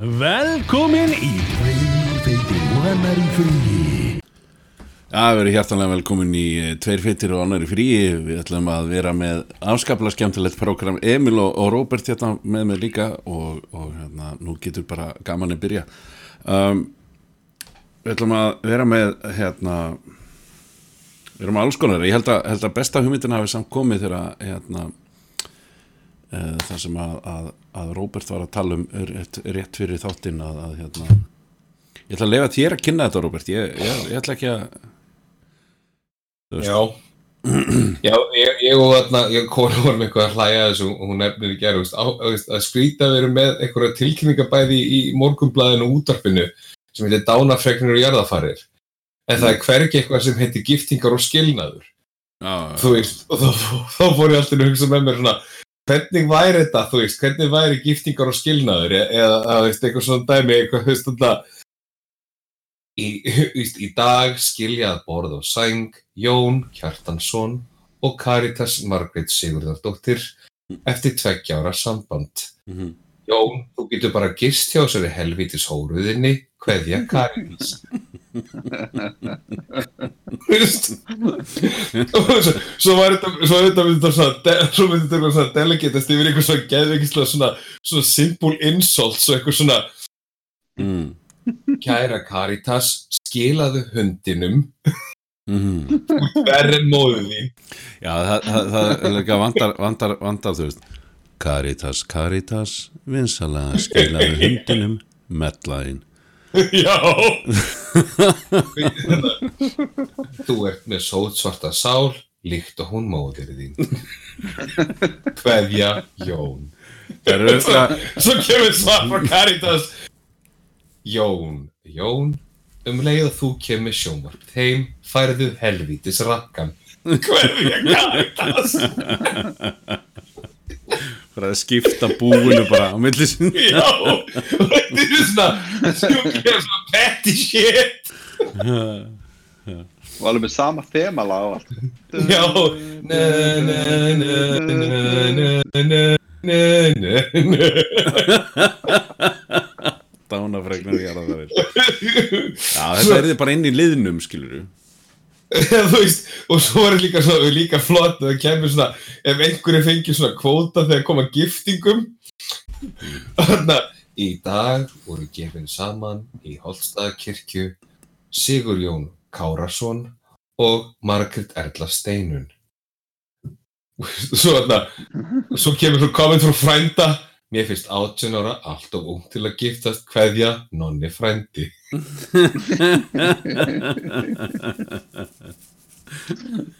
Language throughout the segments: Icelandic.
Velkomin í Tveir feitir og annar í fríi. Já, við erum hjartanlega velkomin í eh, Tveir feitir og annar í fríi. Við ætlum að vera með afskaplega skemmtilegt program Emil og, og Róbert hérna með mig líka og, og hérna, nú getur bara gaman að byrja. Um, Við ætlum að vera með hérna Við erum alls konar. Ég held að, held að besta hugmyndin hafi samt komið þegar hérna e, það sem að, að, að Róbert var að tala um rétt, rétt fyrir þáttinn að, að hérna Ég ætla að lefa þér að kynna þetta, Róbert. Ég, ég, ég ætla ekki að... Já, já ég, ég og þarna, ég konu vorum eitthvað að hlæja þessu og hún nefnir í gerð, að skrýta að vera með einhverja tilkynningabæði í morgumblæðinu og útarpinu sem heitir dánafregnir og jarðafarir. En það er hvergi eitthvað sem heitir giftingar og skilnaður. Já, Þú veist, og þá, þá fór ég alltaf að hugsa með mér svona, hvernig væri þetta, þú veist, hvernig væri giftingar og skilnaður, e- eða, eða, veist, eitthvað svona dæmi, eitthvað, þú veist, þetta, í, í dag skiljað borð og sæng Jón Kjartansson og Karitas Margrét Sigurðardóttir eftir tveggja ára samband. Mhm. Jón, þú getur bara gist hjá sér í helvítis hóruðinni, kveðja Karitas. Þú veist? Svo, svo var þetta, svo var þetta, svona, svo myndi þetta svona delegatast yfir eitthvað svona geðveikislega svona, svona simple insults og eitthvað svona, mm. Kæra Karitas, skilaðu hundinum verri en móðu þín. Já, það, það, það er líka vandar, vandar, vandar, þú veist. Caritas, Caritas, vinsalega skilaðu hundinum, mellaðinn. Já. Þú ert með sótsvarta sál, líkt og hún móðir þín. Kveðja Jón. Svo, kemur svar frá Karitas. Jón, Jón, um leið að þú kemur sjónvarp þeim, færðu helvítis rakkan. Kveðja Karitas. bara að skipta búinu bara á millisinn já, þetta er svona sjúklega svona petty shit. Og alveg með sama þema lág já dánafregnar ég alveg það er já, þetta er bara inn í liðnum skilur þú Veist, og svo er líka, svo, líka flott að það kemur svona, ef einhverju fengið svona kvóta þegar koma giftingum. Þannig að í dag voru gefin saman í Holstaðakirkju Sigur Jón Kárasson og Margret Erla Steinun Svo þarna, svo kemur svo komment frá frænda Mér finnst 18 ára allt of ung til að giftast kveðja nonni frændi.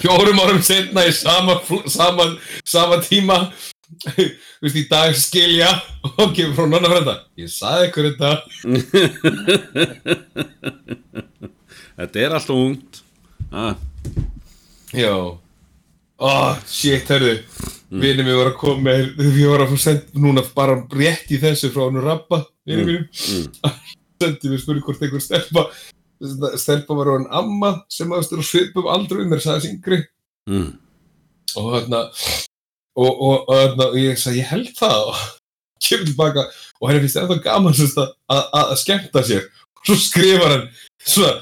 Fjórum árum setna í sama, sama, sama tíma, þú veist, í dag skilja og kemur frá nonna frænda. Ég saði ykkur þetta. Þetta er alltaf ungt. Ah, Já. Oh, shit, hörðu. Mm. Vinni mér var að koma með, við varum að fá send núna bara rétt í þessu frá hann Rabba, vinni mínum. mm. Sendi mér spurning hvort einhver stelpa, stelpa var hann amma sem aðstur á svipum aldrei um mér, sagði yngri. mm. Og þarna, og, og, og þarna, og ég sagði, ég held það og kemur tilbaka og henni finnst ennþá gaman að, að, að skemmta sér. Og svo skrifar hann svona,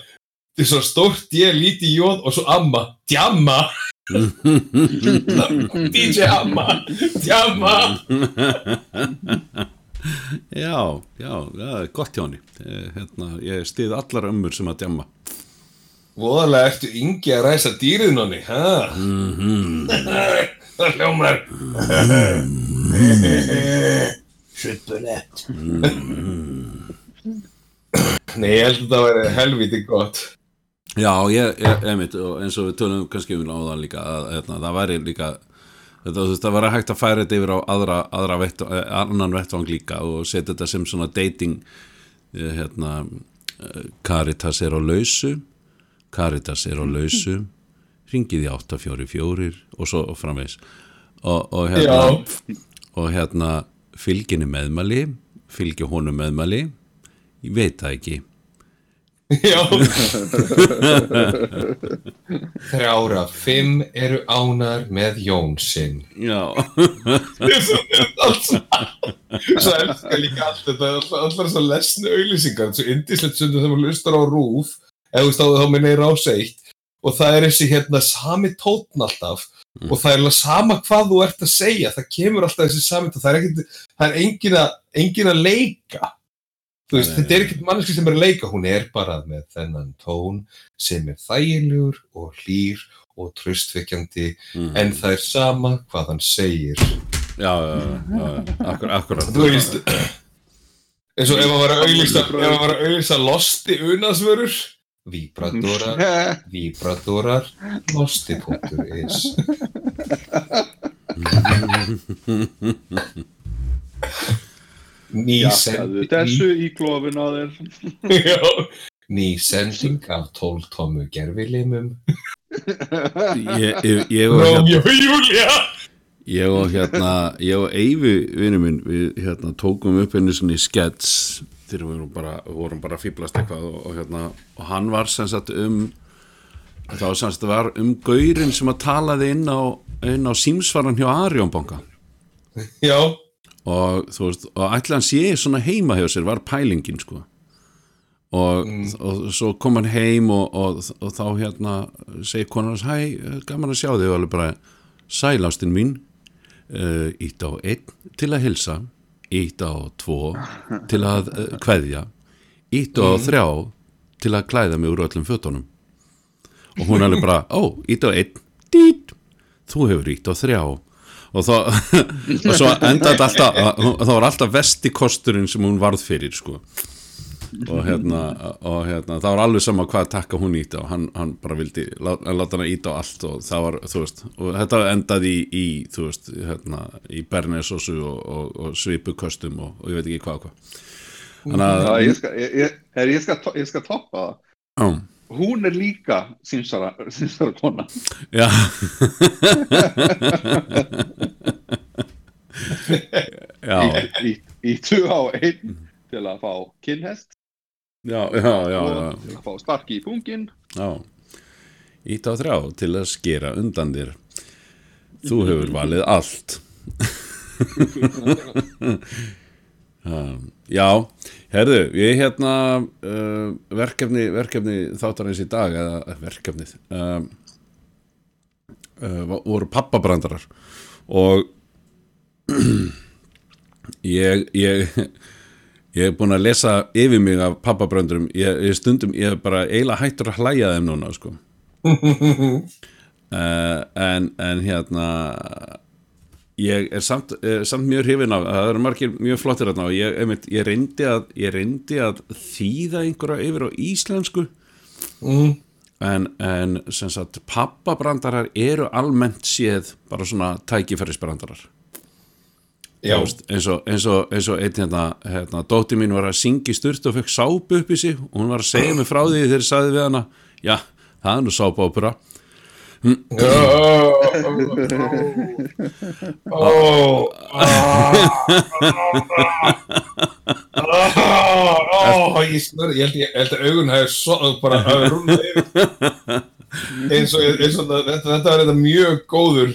þetta er svona stórt ég, lítið jóð og svo amma, djamma. DJ Amma Djamma. Já, já, það er gott hjá henni. Eh, Hérna, ég stið allar ömmur sem að djamma. Voðalega ertu yngi að ræsa dýrið nonni ha? Það hljómar. Svitulett Nei, ég held að það væri helviti gott Já, ég, ég einmitt, eins og við tölum kannski um á það líka, að hérna, það væri líka, þetta, veist, það væri hægt að færa þetta yfir á aðra, aðra vett, eh, annan vettvang líka og setja þetta sem svona dating, eh, hérna, eh, Caritas er á lausu, Caritas er á lausu, ringið í 844 og svo og framvegs. Og, og hérna, hérna fylginni meðmæli, fylgi honum meðmæli, ég veit það ekki, þrjára, fimm eru ánar með Jón sinn. já, Svo elskar líka allt þetta, allar, þessar lesnu auðlýsingar, þessu indislegt þegar maður lustar á rúf, eða þú á þá minni rás eitt, og það er þessi hérna sami tótn alltaf, Mm. og það er alveg sama hvað þú ert að segja, það kemur alltaf þessi sami tótn, það er er engin að leika. Þú veist, þetta er ekkert manneski sem er að leika, hún er bara með þennan tón sem er þægilegur og hlýr og tröstveikjandi, mm. en það er sama hvað hann segir. já, já, já, já, akkur, akkurat. Þú veist eins og ef maður var að auðlýsa ef maður var að auðlýsa losti unasvörur Víbradorar, víbradorar losti.is Ný Jakkaðu sending þessu í klófin á þér. Já. Ný sending af 12 tómu gerfilimum Ég, og hérna, ég og hérna, ég og Eyvi vinnu minn, við hérna tókum upp einu svona í skets þegar við vorum bara, vorum bara fýblast eitthvað og, og hérna, og hann var sem sagt um það var sem sagt var um gaurin sem að talaði inn á, inn á símsvaran hjá Arjónbanka Já, og þú veist, og ætla hann sé svona heima hjá sér var pælingin sko. Og, og svo kom hann heim og, og, og þá hérna segir konar hans, hæ, gaman að sjá þig. Og alveg bara, sælástin mín. Uh, ítt á einn til að hilsa, ítt á tvo til að uh, kveðja ítt á þrjá til að klæða mig úr öllum fötunum. Og hún alveg bara, ó, ítt á einn. Dít, þú hefur ítt á þrjá og, þá, og svo endaði alltaf það var alltaf vesti kosturinn sem hún varð fyrir sko. Og hérna, og hérna það var alveg sama hvað takka hún íti á hann, hann bara vildi lá- láta hann íta á allt og það var, þú veist, og þetta endaði í, í þú veist, hérna í bernesósu og, og, og svipuköstum og, og ég veit ekki hvað og hvað. Þannig að ég ég, ég, ég skal toppa það. Hún er líka símsara, símsara kona. já já, Í, í, í tvö á einn til að fá kinnhest já, já, já, já. til að fá sparki í pungin. Já, ít á þrjá til að skera undan þér. Þú hefur valið allt. um, já, herðu, ég hérna uh, verkefni, verkefni þáttarins í dag, eða eh, verkefnið, um, uh, voru pappabrandarar og ég, ég, ég er búin að lesa yfir mig af pappabröndurum ég, ég stundum, ég er bara eiginlega hættur að hlæja þeim núna sko. uh, en, en hérna ég er samt, er samt mjög hrifin af það eru margir mjög flottir þarna og ég, einmitt, ég, reyndi að, ég reyndi að þýða einhverja yfir á íslensku. Mm. en, en sem sagt pappabrandarar eru almennt séð bara svona tækifærisbrandarar. Veist, eins og, og, og einn hérna, hérna dóttir mín var að syngja í sturt og fekk sápu upp í sig. Og hún var að segja mig frá því þegar ég sagði við hana já, það er nú sápápura Ó, ó, ég held, að augun hefur svo, bara hafi rúnað yfir eins og, þetta, var þetta mjög góður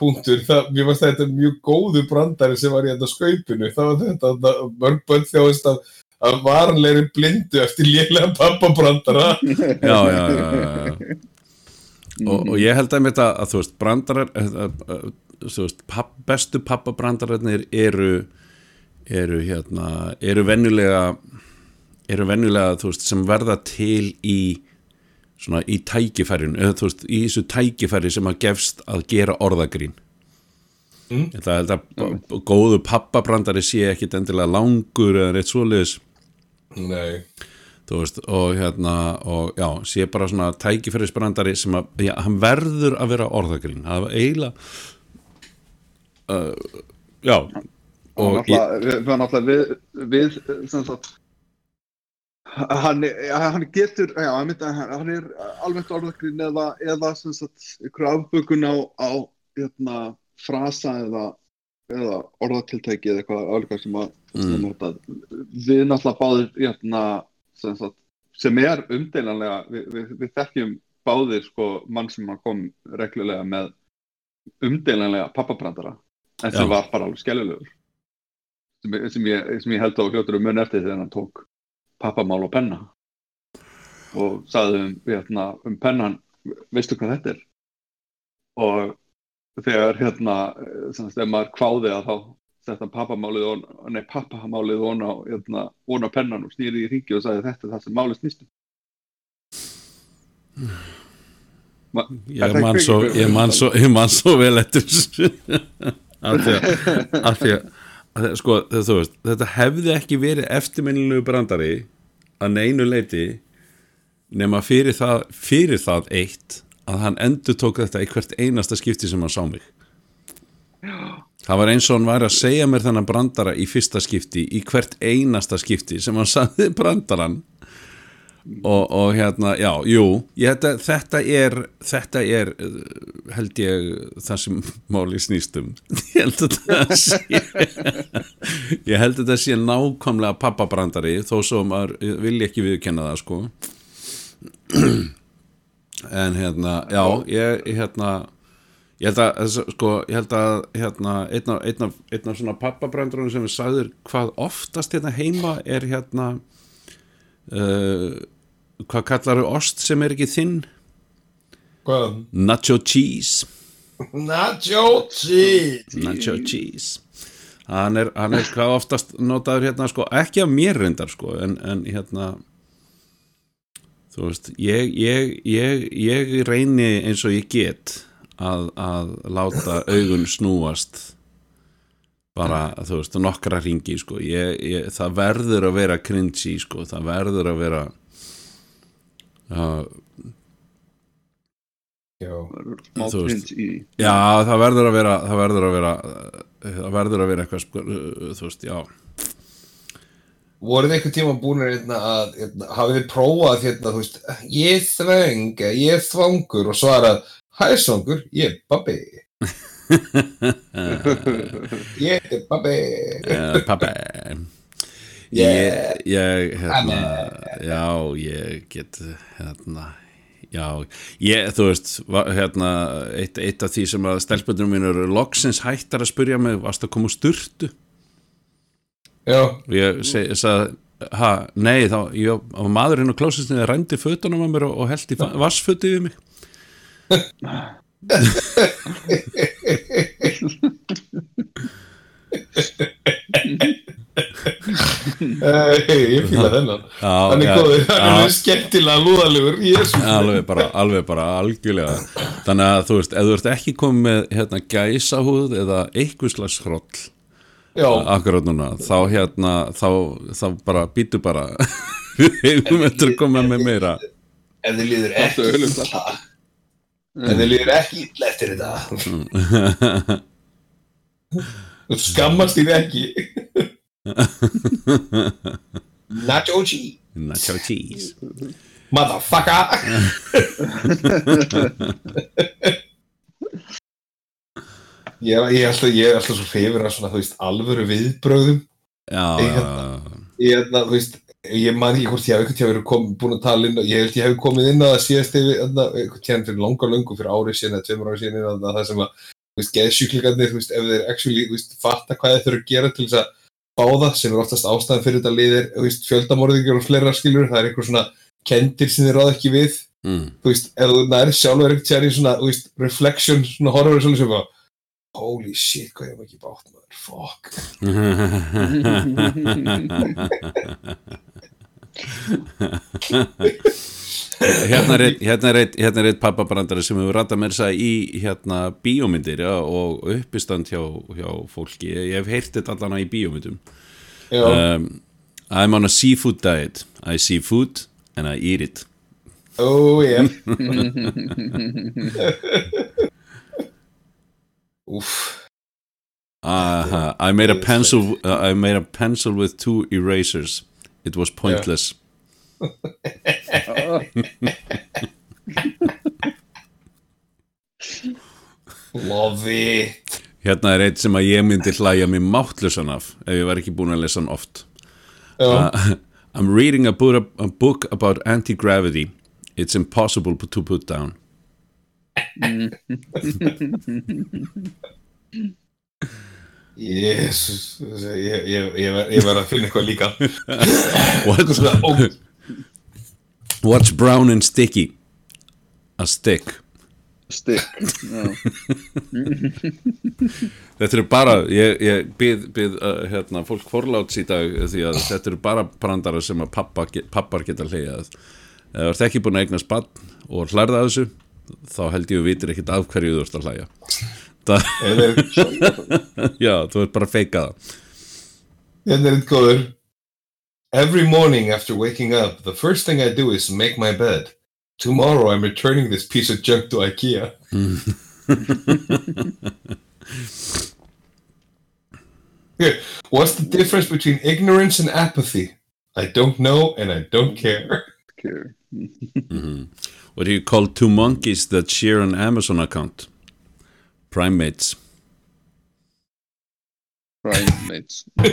punktur, það, mér varst þetta mjög góður brandari sem var í þetta skaupinu, það var þetta, þetta mörg bönn þjóðist af, af varanlegri blindu eftir lélega pappabrandara já, já, já, já, já. Og, og ég held að mér þetta að þú veist brandarar eh, eh, eh, þú veist, papp, bestu pappabrandararnir eru eru hérna eru venjulega eru venjulega þú veist sem verða til í svona í tækifærin eða þú veist í þessu tækifæri sem að gefst að gera orðagrín. Mm. ég held að b- góðu pappabrandari sé ekkit endilega langur eða reitt svoleiðis. Nei, veist, og hérna og já, sé bara svona tækifærisbrandari sem að, já, hann verður að vera orðagrín, það var eiginlega uh, já og og ég, við, við, við, við sem sagt hann, hann getur já, hann, hann er almennt orðakrín eða, eða sem sagt ykkur afbökun á, á hérna, frasa eða, eða orðatiltæki eða eitthvað alveg sem að Mm. við náttúrulega báðir hérna, sem sagt, sem er umdeilanlega við, við, við þekkjum báðir sko mann sem að kom reglulega með umdeilanlega pappabrandara en sem Já. var bara alveg skellulegur sem, sem, sem ég held á hljótur um mun eftir þegar hann tók pappamál og penna. Og sagði um, hérna, um pennan veistu hvað þetta er? Og þegar hérna sem ef maður kváði að þá þetta pappamálið on, nei pappamálið on á, hérna, on á pennan og snýri í ringi og sagði þetta er það sem málið snýstum ég man svo, ég man svo, ég man svo vel eftir af því að, sko, þú veist, þetta hefði ekki verið eftirminnilegu brandari að neinu leiti nema fyrir það, fyrir það eitt að hann endur tók þetta í hvert einasta skipti sem hann sá mig það var eins og hann væri að segja mér þennan brandara í fyrsta skipti í hvert einasta skipti sem hann sagði brandaran og, og hérna, já, jú ég, þetta, þetta er þetta er, uh, held ég það sem máli snýstum ég held að þetta sé ég held að þetta sé nákvæmlega pappabrandari þó svo maður vilja ekki viðkenna það sko. En hérna, já ég hérna ég held að, sko, ég held að hérna, einn af, einn af, einn af svona pappabrandurinn sem við sagður hvað oftast hérna heima er hérna uh, hvað kallar ost sem er ekki þinn? Hvað? nacho cheese. Nacho cheese. Nacho cheese. Hann er, hann er hvað oftast notaður hérna sko, ekki af mér reyndar sko, en, en hérna þú veist ég, ég, ég, ég reyni eins og ég get að, að láta augun snúast bara, þú veist, nokkra ringi sko, ég, ég, það verður að vera cringy sko, það verður að vera uh, Já, veist. Já, það verður að vera það verður að vera það verður að vera eitthvað sko, þú veist, já. Voruð einhvern tíma búin hérna, að hérna, hafið þið prófað hérna, þú veist, ég þveng, ég þvangur og svarað, hæ svangur, ég er babbi. Ég er babbi. Yeah. ég, ég hérna, já, ég get hérna já, ég, þú veist hérna, eitt, eitt af því sem að stelpunum mín eru loksins hættar að spurja mig, varst að koma úr sturtu? Já, og ég sagði ha, nei, þá, ég maðurinn á klósistinni rændi fötunum á mér og, og held í vassfötu við mig ég fýla þennan. Hann er góður, hann er skemmtilega lúðalegur alveg bara, alveg bara algjörlega. Þannig að þú veist, ef þú ert ekki komið með hérna gæsahúð eða eitthvað slags hroll Já, akkurat núna, þá hérna þá, þá bara býtu bara. Við hefum eftir að koma með meira. Ef þið líður ekki öllu Ef þið líður ekki illa eftir þetta. Þú skammast þín ekki. Nacho cheese. Nacho cheese. Motherfucker. Ég er, ég, er alltaf, ég er alltaf svo hrifur að svona, þú veist, alvöru viðbrögðum. Já, já, já, ég, er, þú veist, ég man ekki hvort ég hef verið kom, búin að tala inn ég held ég hef komið inn á það síðast einhvern tíma fyrir langa löngu fyrir árið síðan eða tveimur árið síðan það sem að, geðsjúklingarnir ef þeir actually, veist, fatta hvað þeir þurfa að gera til þess að fá það sem er oftast ástæðan fyrir þetta liðir, fjöldamorðingar og fleira skilur, það er einhver svona kendir sem þeir ráða ekki við, mm. þú veist, ef þú nær sjálfur tíma í svona, veist, reflection, svona horror svona sem bara, holy shit, hvað ég hef ekki bátt maður, fuck. Hérna er eitt, hérna er eitt, hérna er eitt pappabrandari sem hefur rætta mér að í hérna bíómyndir já, og uppistand hjá, hjá fólki. Ég hef heyrt þetta allan í bíómyndum. Um, I'm on a seafood diet. I see food and I eat it. Oh yeah Úff uh, I made a pencil uh, I made a pencil with two erasers. It was pointless. Love it. Hérna er eitt sem að ég myndi hlæja mig máttlusan af ef ég var ekki búin að lesa hann oft. Uh, I'm reading a book about anti-gravity. It's impossible to put down. Jésus, ég, ég, ég, var, ég var að finna eitthvað líka What's, Ó, what's brown and sticky? A stick. Stick Þetta eru bara, ég, ég byrð, byrð uh, hérna, fólk forláts í dag því að þetta eru bara brandara sem að pappar geta hleyjað. Ef þú ert ekki búin að eignast bann og hlærða af þessu, þá held ég að vitir ekkit af hverju þú ert að hlæja. Það, Hérna er já, þú ert bara að feika það. hérna er eitt góður Every morning after waking up the first thing I do is make my bed Tomorrow I'm returning this piece of junk to Ikea Here, What's the difference between ignorance and apathy? I don't know and I don't care care. What do you call two monkeys that share an Amazon account? Primates. Primates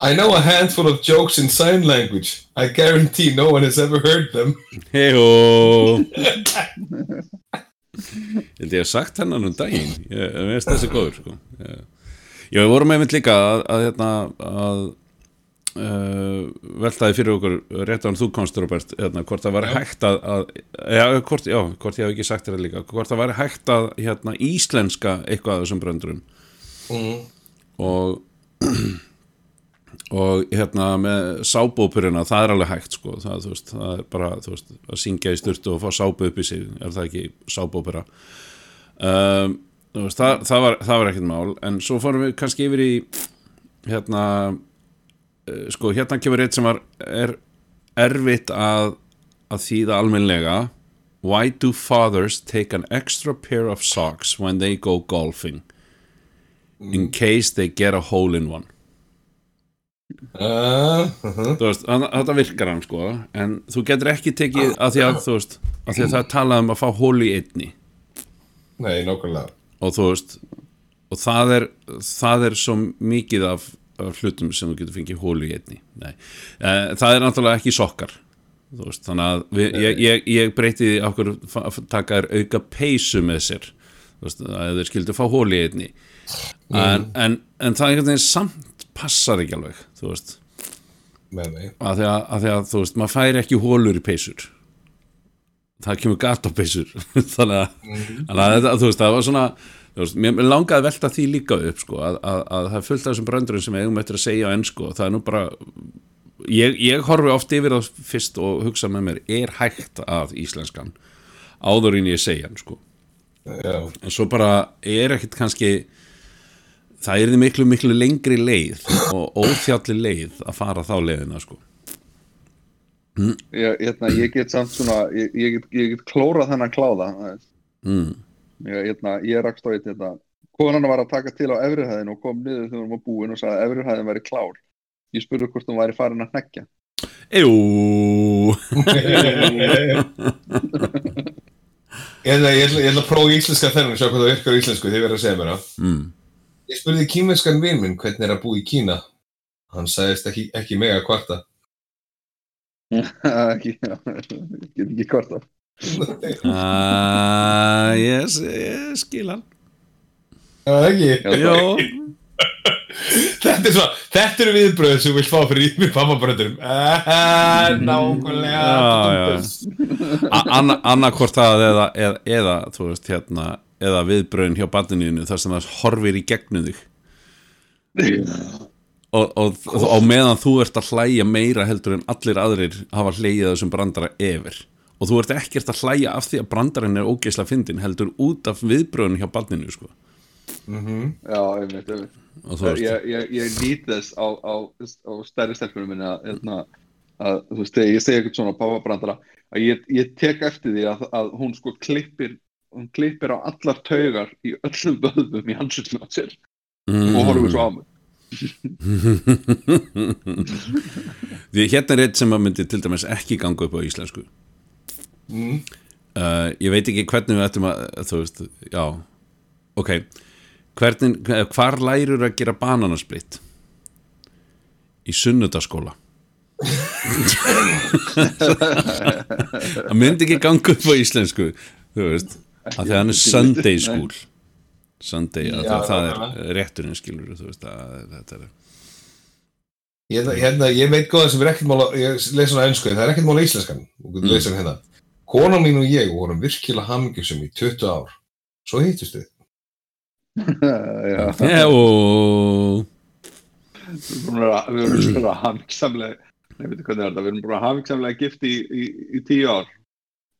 I know a handful of jokes in sign language I guarantee no one has ever heard them Heyo held ég hef sagt hennan um daginn Ég veist þessi góður sko. Ég- Já, við vorum einmitt líka að, að, hérna, að uh, veltaði fyrir okkur rétt án þú komst Robert, hérna, hvort það væri hægt að, að já, hvort, já, hvort ég hef ekki sagt þér líka hvort það væri hægt að hérna, íslenska eitthvað af þessum bröndurum. Mm. og og hérna með sábópurina það er alveg hægt sko. Það, veist, það er bara veist, að syngja í sturtu og fá sábu upp í sig er það ekki sábópura um, veist, það, það, var, var ekkert mál. En svo fórum við kannski yfir í hérna sko hérna kemur eitt sem var er erfitt að að þýða almennlega Why do fathers take an extra pair of socks when they go golfing? In case they get a hole in one. Uh, uh þú veist, þannig- þetta virkar hann sko. En þú getur ekki tekið að því að þú veist, að því að það talað um að fá hól í einni. Nei, nákvæmlega. Og þú veist og það er, það er svo mikið af hlutum sem þú getur fengið hól í einni. Nei. Eh, það er náttúrulega ekki sokkar veist, þannig að við, ég, ég, ég breyti því okkur taka þér auka peysu með sér veist, að þeir skildu fá hól í einni. En, en, en það er samt passar ekki alveg þú veist. Að því að, að því að þú veist, maður færi ekki hólur í peysur. Það kemur gat á peysur þannig að, þannig að þetta, þú veist, það var svona veist, mér langaði að velta því líka upp sko, að, að, að það er fullt af þessum bröndurum sem eigum eftir að segja á ennsku og það er nú bara ég, ég horfi oft yfir það fyrst og hugsa með mér, er hægt að íslenskan? Áður en ég segja hann sko. Já, en svo bara er ekkit kannski það er því miklu miklu lengri leið og óþjalli leið að fara þá leiðina sko. Ég, hérna, ég get samt svona ég, ég get klórað þennan kláða mm. Ég, hérna, ég rakst á eitt hérna, konan var að taka til á efrihæðin og kom niður þegar hún var búin og sagði að efrihæðin væri klár ég spurði hvort hún væri farin að hneggja Jú Eða, ég, ætla, ég ætla að prófa íslenska þennan og sjá hvað það virkar á íslensku, þið verður að segja mér það. mm. Ég spurði kýmverskan vin minn hvernig er að búa í Kína. Hann sagðist ekki, ekki mega kvarta. ekki, ég ekki hvort það uh, yes, ég skil hann Það er ekki. Jó Þetta er svona, þetta eru viðbröðið sem þú vilt fá fyrir ímið pammabröndurum. Ah, nákvæmlega. Annarkvort það eða, eða, eða þú veist hérna eða viðbröðin hjá barninu þar sem það horfir í gegnum þig og, og, og, og meðan þú ert að hlæja meira heldur en allir aðrir hafa hlægið þessum brandara yfir og þú ert ekkert að hlæja af því að brandarinn er ógeisla fyndin heldur út af viðbröðin hjá barninu sko. já, einmitt, einmitt. Veist ég, ég, ég nýt þess á, á, á stærri stelpunum minni að, hérna, að þú veist, ég segi eitthvað svona pappabrandara að ég, ég tek eftir því að, að hún sko klippir hún klippir á allar taugar í öllum vöðum í hansutinu á sér og horfir svo á mig. Því hérna er eitt sem að myndi til dæmis ekki ganga upp á íslensku Mm. uh, Ég veit ekki hvernig við ættum að þú veist, já. Ok. Hvernig, hvar lærur að gera bananasplitt í sunnudaskóla það myndi ekki ganga upp á íslensku þú veist, að hann er Sunday school. Sunday, Já, það, það er rétturinn skilur þú veist, að þetta er Hérna, hérna, ég veit góða sem er ekkert mála, ég leys svona ennsku, það er ekkert mála íslenskan, og þú leysir hérna. Konan mín og ég vorum virkilega hamingjusum í 20 ár, svo hittust við. Já, við erum búin að hafingsamlega Nei, veitu hvernig er þetta, við erum búin að hafingsamlega gift í, í, í tíu ár.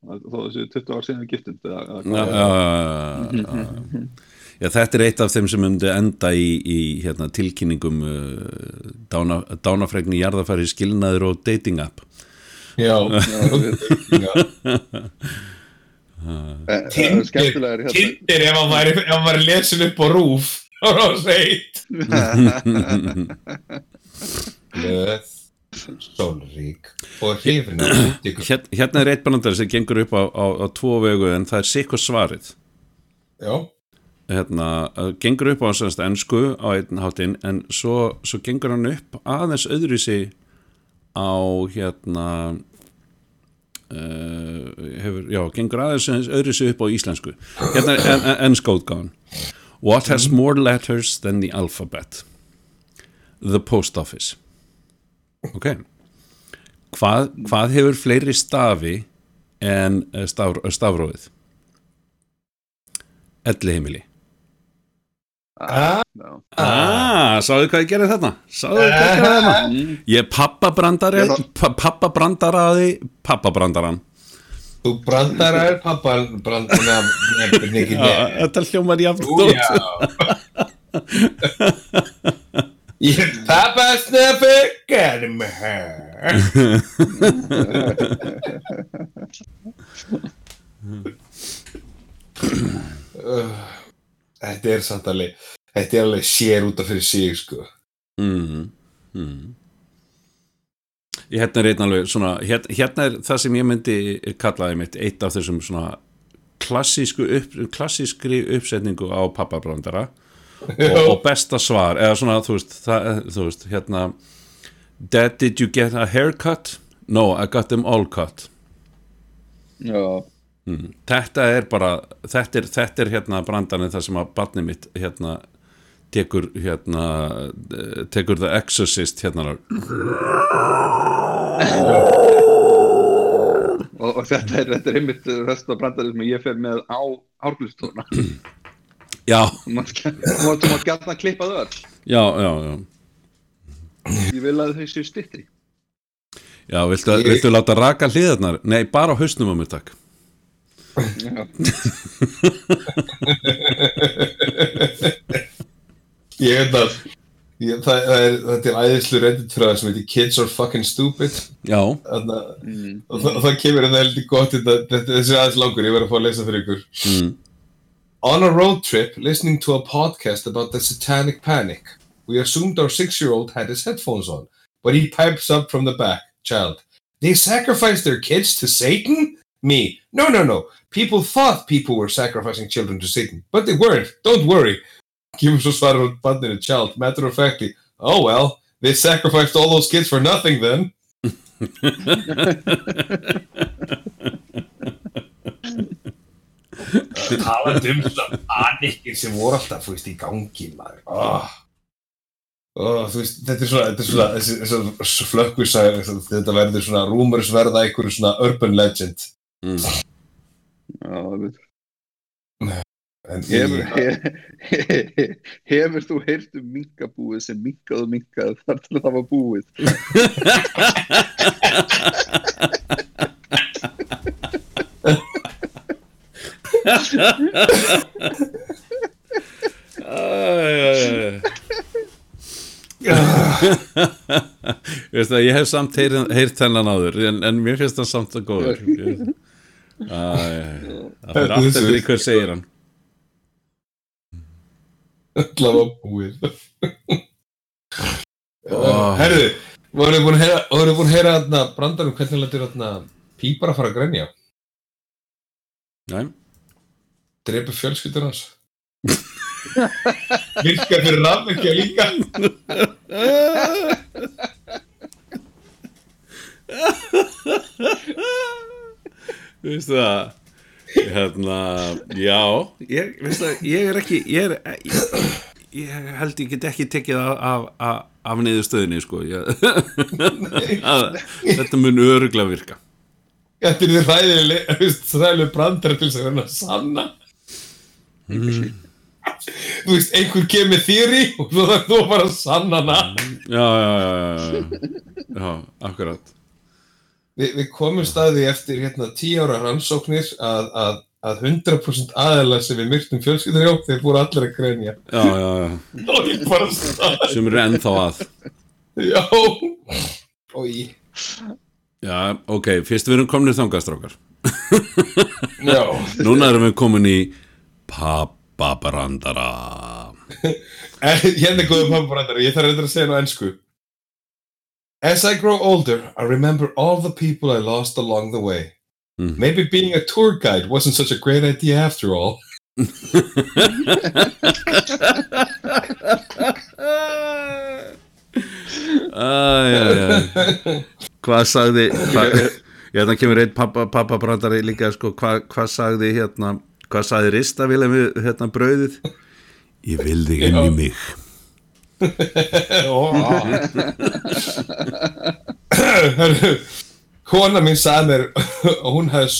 Þó þessu 20 ár síðan við giftum já, já, já, já. Já, þetta er eitt af þeim sem myndi enda í, í hérna, tilkynningum uh, dána, dánafregni jarðafæri skilnaður og dating app Já, já. Tindir Skemmtilega er hérna Tindir ef hann væri, hann væri lesin upp á rúf, þá er það sveit. Blöð, sólrík og hrifin. Hér, Hérna er eitt bandari sem gengur upp á, á, á tvo vegu en það er sikkur svarið Já, hérna, gengur upp á semst ennsku á einn háttinn en svo, svo gengur hann upp aðeins öðruvísi á hérna uh, hefur, já, gengur aðeins öðruvísi upp á íslensku. Hérna er en, en, ennskóðgáðan What has more letters than the alphabet? The post office. Ok. Hvað, hvað hefur fleiri stafi en eh, staf, stafrófið? Elli heimili ah, Já. Ah, sáðu hvað ég gerði þarna? Sáðu hvað ég gerði þarna? Ég er pappabrandari, Ég þá- pa pappabrandaraði, pappabrandaran. þú brandar er pappan, brandar nefnir ekki Já, nefn. þetta hljómar jafn Ú, dótt. já. Ég er pappa snöffi, gerði mig hér. Þetta er samt alveg, þetta er alveg sér út af fyrir sig, sko. Mm, mm. Hérna er einn alveg svona, hérna, hérna er það sem ég myndi kallaði mitt eitt af þessum svona klassísku upp, klassískri uppsetningu á pappabrandara og, og besta svar, eða svona, þú veist, það, þú veist, hérna Dad, did you get a haircut? No, I got them all cut. Já, Mm. Þetta er bara þetta er, þetta er hérna brandarinn þar sem að barnið mitt hérna tekur hérna tekur The Exorcist hérna og, og þetta er, þetta er einmitt rest af brandari sem ég fer með á árglustóna já, þú mátt gætna að klippa þau öll. Já, já, já. Ég vil að þau séu styttri. Já, viltu, Ég- viltu láta raka hliðarnar? Nei, bara á hausnum á mér takk Ég veit að ég, það, það er, þetta er æðislu reddit frá sem heitir Kids are fucking stupid já, Þarna, mm. og það, það kemur hérna heldur gott þetta, þetta, þessi er aðeins langur, ég verð að fá að lesa fyrir ykkur mm, On a road trip, listening to a podcast about the satanic panic, we assumed our six-year-old had his headphones on, but he pipes up from the back, child. They sacrificed their kids to Satan? Me. No, no, no. People thought people were sacrificing children to Satan, but they weren't. Don't worry. Kemur svo svarar út bandinu, child. Matter of factly, oh well, they sacrificed all those kids for nothing then. talandi um svona panikir sem voru alltaf, þú veist, í gangi maður oh. Oh, veist, þetta er svona, svona þessi, þessi flökkusæður, þetta verður svona rúmurs verða einhverju svona urban legend mm. Já, það veit en Hefur, í, he, hefur þú heyrt um minkabúið sem minkað og minkað þar til það var búið? Ég hef samt heyrt, þennan áður en, en mér finnst það samt að góður Það fyrir aftur því hver segir hann. Það var búið. Herðu, voruð búin að heyra hérna brandarum hvernig letur hérna pípar að fara að grænja? Næm Drepa fjölskyldur hans. Virka fyrir rafnökkja líka. Hahahaha veistu það? Hérna, já. Ég, veistu það, ég er ekki ég, er, ég, ég held ég get ekki tekið af, af, af, af niðurstöðinni sko. Að, þetta mun öruglega virka. Þetta er því ræðileg, ræðileg brandar til þess að reyna að sanna. Þú veist, einhver kemur þýri og svo þarf þú bara að sanna já, já, já, já, já, já akkurat Vi, við komum staði eftir hérna tíu ára rannsóknir að, að, að 100% aðeila sem við myrtum fjölskyldur hjá, þeir voru allir að stað. sem eru ennþá að Já. Og ég. já, ok, fyrst við erum komin í þangastrákar Já. núna erum við komin í pappabrandara hérna er góðum pappabrandari, ég þarf reyndar að segja nú ennsku. As I grow older, I remember all the people I lost along the way. Mhm. Maybe being a tour guide wasn't such a great idea after all. Æ, já, já. Hvað sagði hva, Hérna kemur einn pappa, pappabrandari líka sko, hvað, hvað sagði hérna hvað sagði Ristavila við hérna brauðið Ég vil þig inn í mig Kona mín sagði mér að hún hefði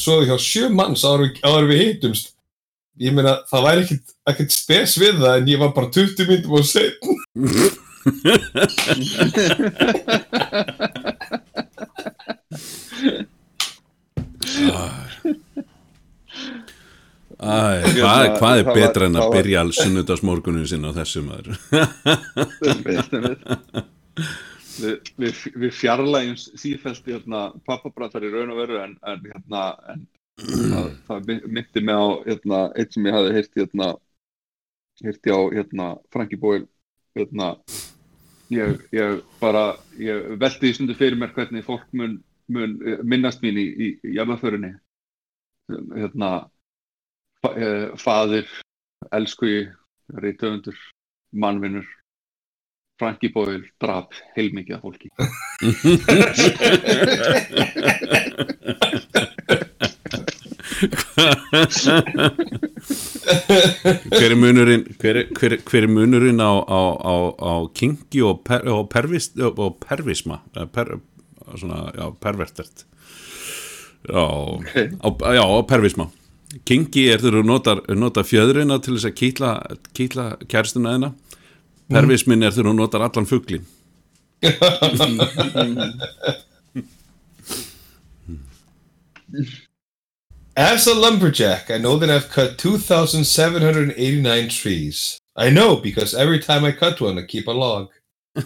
sofið hjá sjö manns áður, við hittumst. Ég meina, það væri ekkit, ekkit spes við það en ég var bara 20 myndum og setn. Æ, hvað, hvað er betra en að byrja alls sunnudagsmorgunin sinna á þessu maður Einmitt, einmitt. við, við, við fjarlægjum sífælt hérna, pappabrantar í raun og veru en, en, hérna, en það, það myndi mig á hérna, eitt sem ég hafði heyrti hérna, heyrti á hérna, Frankie Boyle hérna, ég, ég bara ég velti því stundu fyrir mér hvernig fólk mun, mun eh, minnast mín í, í, í jarðaförinni hérna fa, eh, faðir, elskugi reytöfundur, mannvinnur Frankie Boyle draf heilmikið af fólki. Hver er munurinn hver, er- hver, er- hver er munurinn á, á, á, á kingi og, per, og, pervis, og pervisma per, svona, já, pervertert? Já, á, já, pervisma kingi er þegar þú notar, notar fjöðrina til þess að kýtla, kýtla kærstuna þeina pervismin er þegar þú notar allan fuglin As a lumberjack, I know that I've cut 2,789 trees. I know because every time I cut one, I keep a log.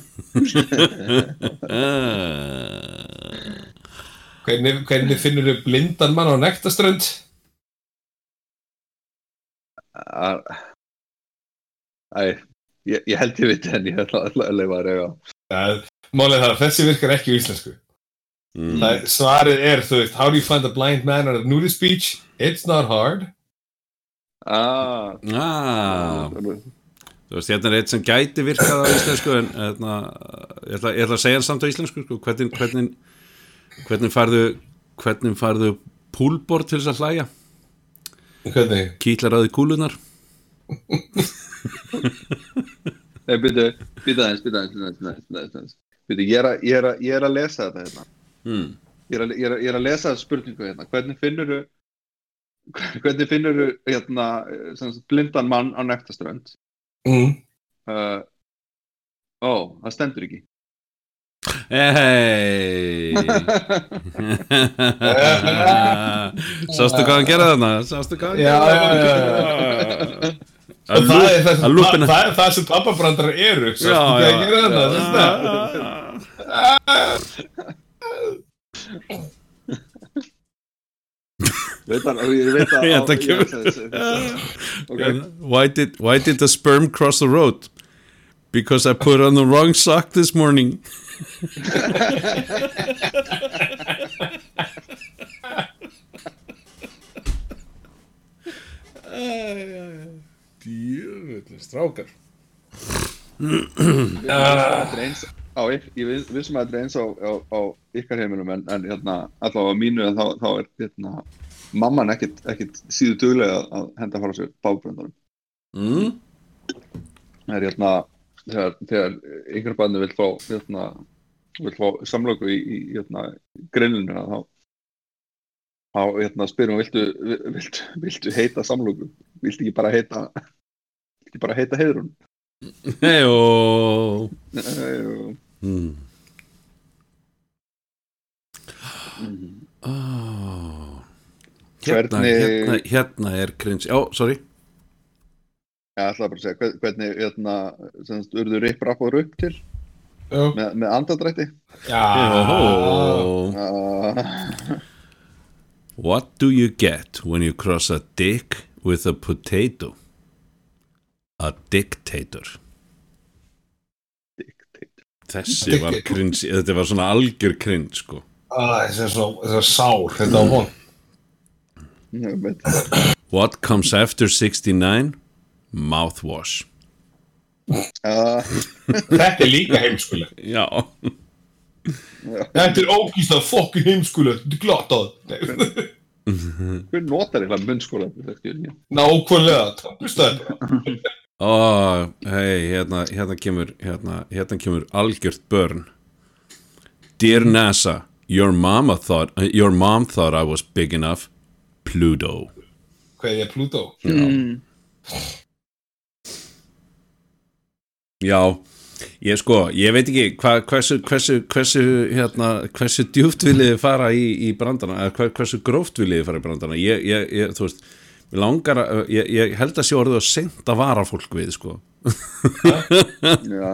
Hvernig, hvernig finnur þau blindan mann á nektaströnd? Æ, ég, ég held ég veit en ég ætla að leifa að reyga Ja, Málið það að þessi virkar ekki í íslensku. Mm. Það, svarið er, þú veist, how do you find a blind man on a nudist beach? It's not hard. ah, Ah, þú veist, hérna er eitt sem gæti virkað á íslensku en hérna, ég, ætla, ég ætla að segja hann samt á íslensku sko, hvernig, hvernig, hvernig farðu hvernig farðu púlbor til þess að hlæja Hvernig? kýtlar því kúlunar Nei, byrju, byrju aðeins, byrju aðeins, byrju ég er að, lesa þetta hérna. mm. Ég er að, ég er að, ég er að lesa þetta spurningu hérna. Hvernig finnur þú, hvernig finnur þú, hérna, blindan mann á nektaströnd? Mm. Uh, ó, það stendur ekki. Hei Sástu hvað hann gera þarna? Sástu hvað hann Já, gera já, já, Að það er það, að sem, lúpina það, er það sem pappabrandar eru. Já, já. það, það, ég veit að... Það why did the sperm cross the road? Because I put on the wrong sock this morning Djöfull strákar ég vissum að þetta er eins á, á, á ykkar heimilum en, en hérna, allavega á mínu þá, þá er hérna mamman ekkit, ekkit síðu duglega að henda fara sér bábröndanum. mm. Það er hérna, þegar, þegar yngra barni vil fá, hérna, fá samlöku í, í hérna, greinunina, þá, þá hérna, spyrum viltu, viltu, viltu heita samlöku? Viltu ekki bara heita, ekki bara heita heiðrun? Hejó Uh, mm. mm. oh. hérna, Hvernig- hérna, hérna er cringe Já, sorry Ég ætlaði bara að segja, hvern- hvernig, hérna, semst, urðu Rip Rapp og Rupp til Já. með, með andadrætti? Já. Jó. Uh, What do you get when you cross a dick with a potato? A dictator dictator. Þessi var cringe Þetta var svona algjör cringe sko Ah, Þessi er svo, þessi er sár, þetta var von. What comes after 69? Mouthwash Uh, Þetta er líka heimskuleg. Já Þetta er ógíslega fokkin heimskuleg, þetta er það. hver notar eitthvað munnskóla? Nákvæmlega. Ó, hei, hérna, hérna kemur hérna, hérna kemur algjört börn Dear NASA Your mama thought Your mom thought I was big enough Pluto Hvað er Pluto? Mm. Já, ég sko, ég veit ekki hva, hversu, hversu, hversu, hérna, hversu djúpt viljiði fara í, í brandana, eða hver, hversu gróft viljiði fara í brandana, ég, ég, ég þú veist, langar að, ég, ég held að sé orðið að sent að vara fólk við, sko. Já.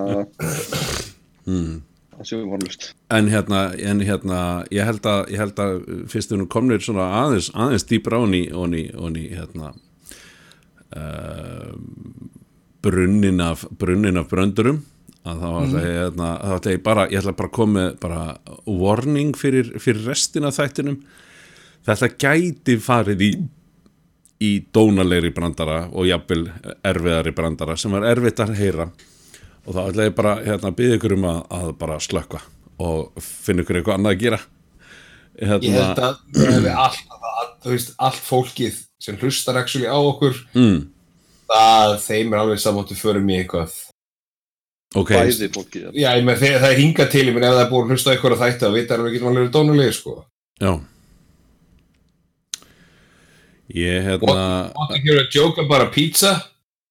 Vonlust. En hérna, en hérna, ég held að, ég held að fyrst við nú komnir svona aðeins, aðeins onni, onni, hérna, uh, brunnin af, brunnin af bröndurum, að þá ætla ég, hérna, ég bara, ég ætla bara að koma bara warning fyrir, fyrir restina af þættinum. Þetta gæti farið í, í dónalegri brandara og jafnvel erfiðari brandara sem var erfitt að heyra. Og þá ætla ég bara hérna, að byggja ykkur um að, að bara slökka og finna ykkur eitthvað annað að gera. Hérna, Ég held að er að, þú veist, allt fólkið sem hlustar á okkur, mm, það þeim er alveg samáttu fyrir mig eitthvað. ok, Bæði fólkið. Já, ég með þegar það er hingað til, ég menn ef það er búin að hlusta á eitthvað að þætti að vita að við getum alveg dónulegir, sko. já ég hérna Want to hear a joke about a pizza?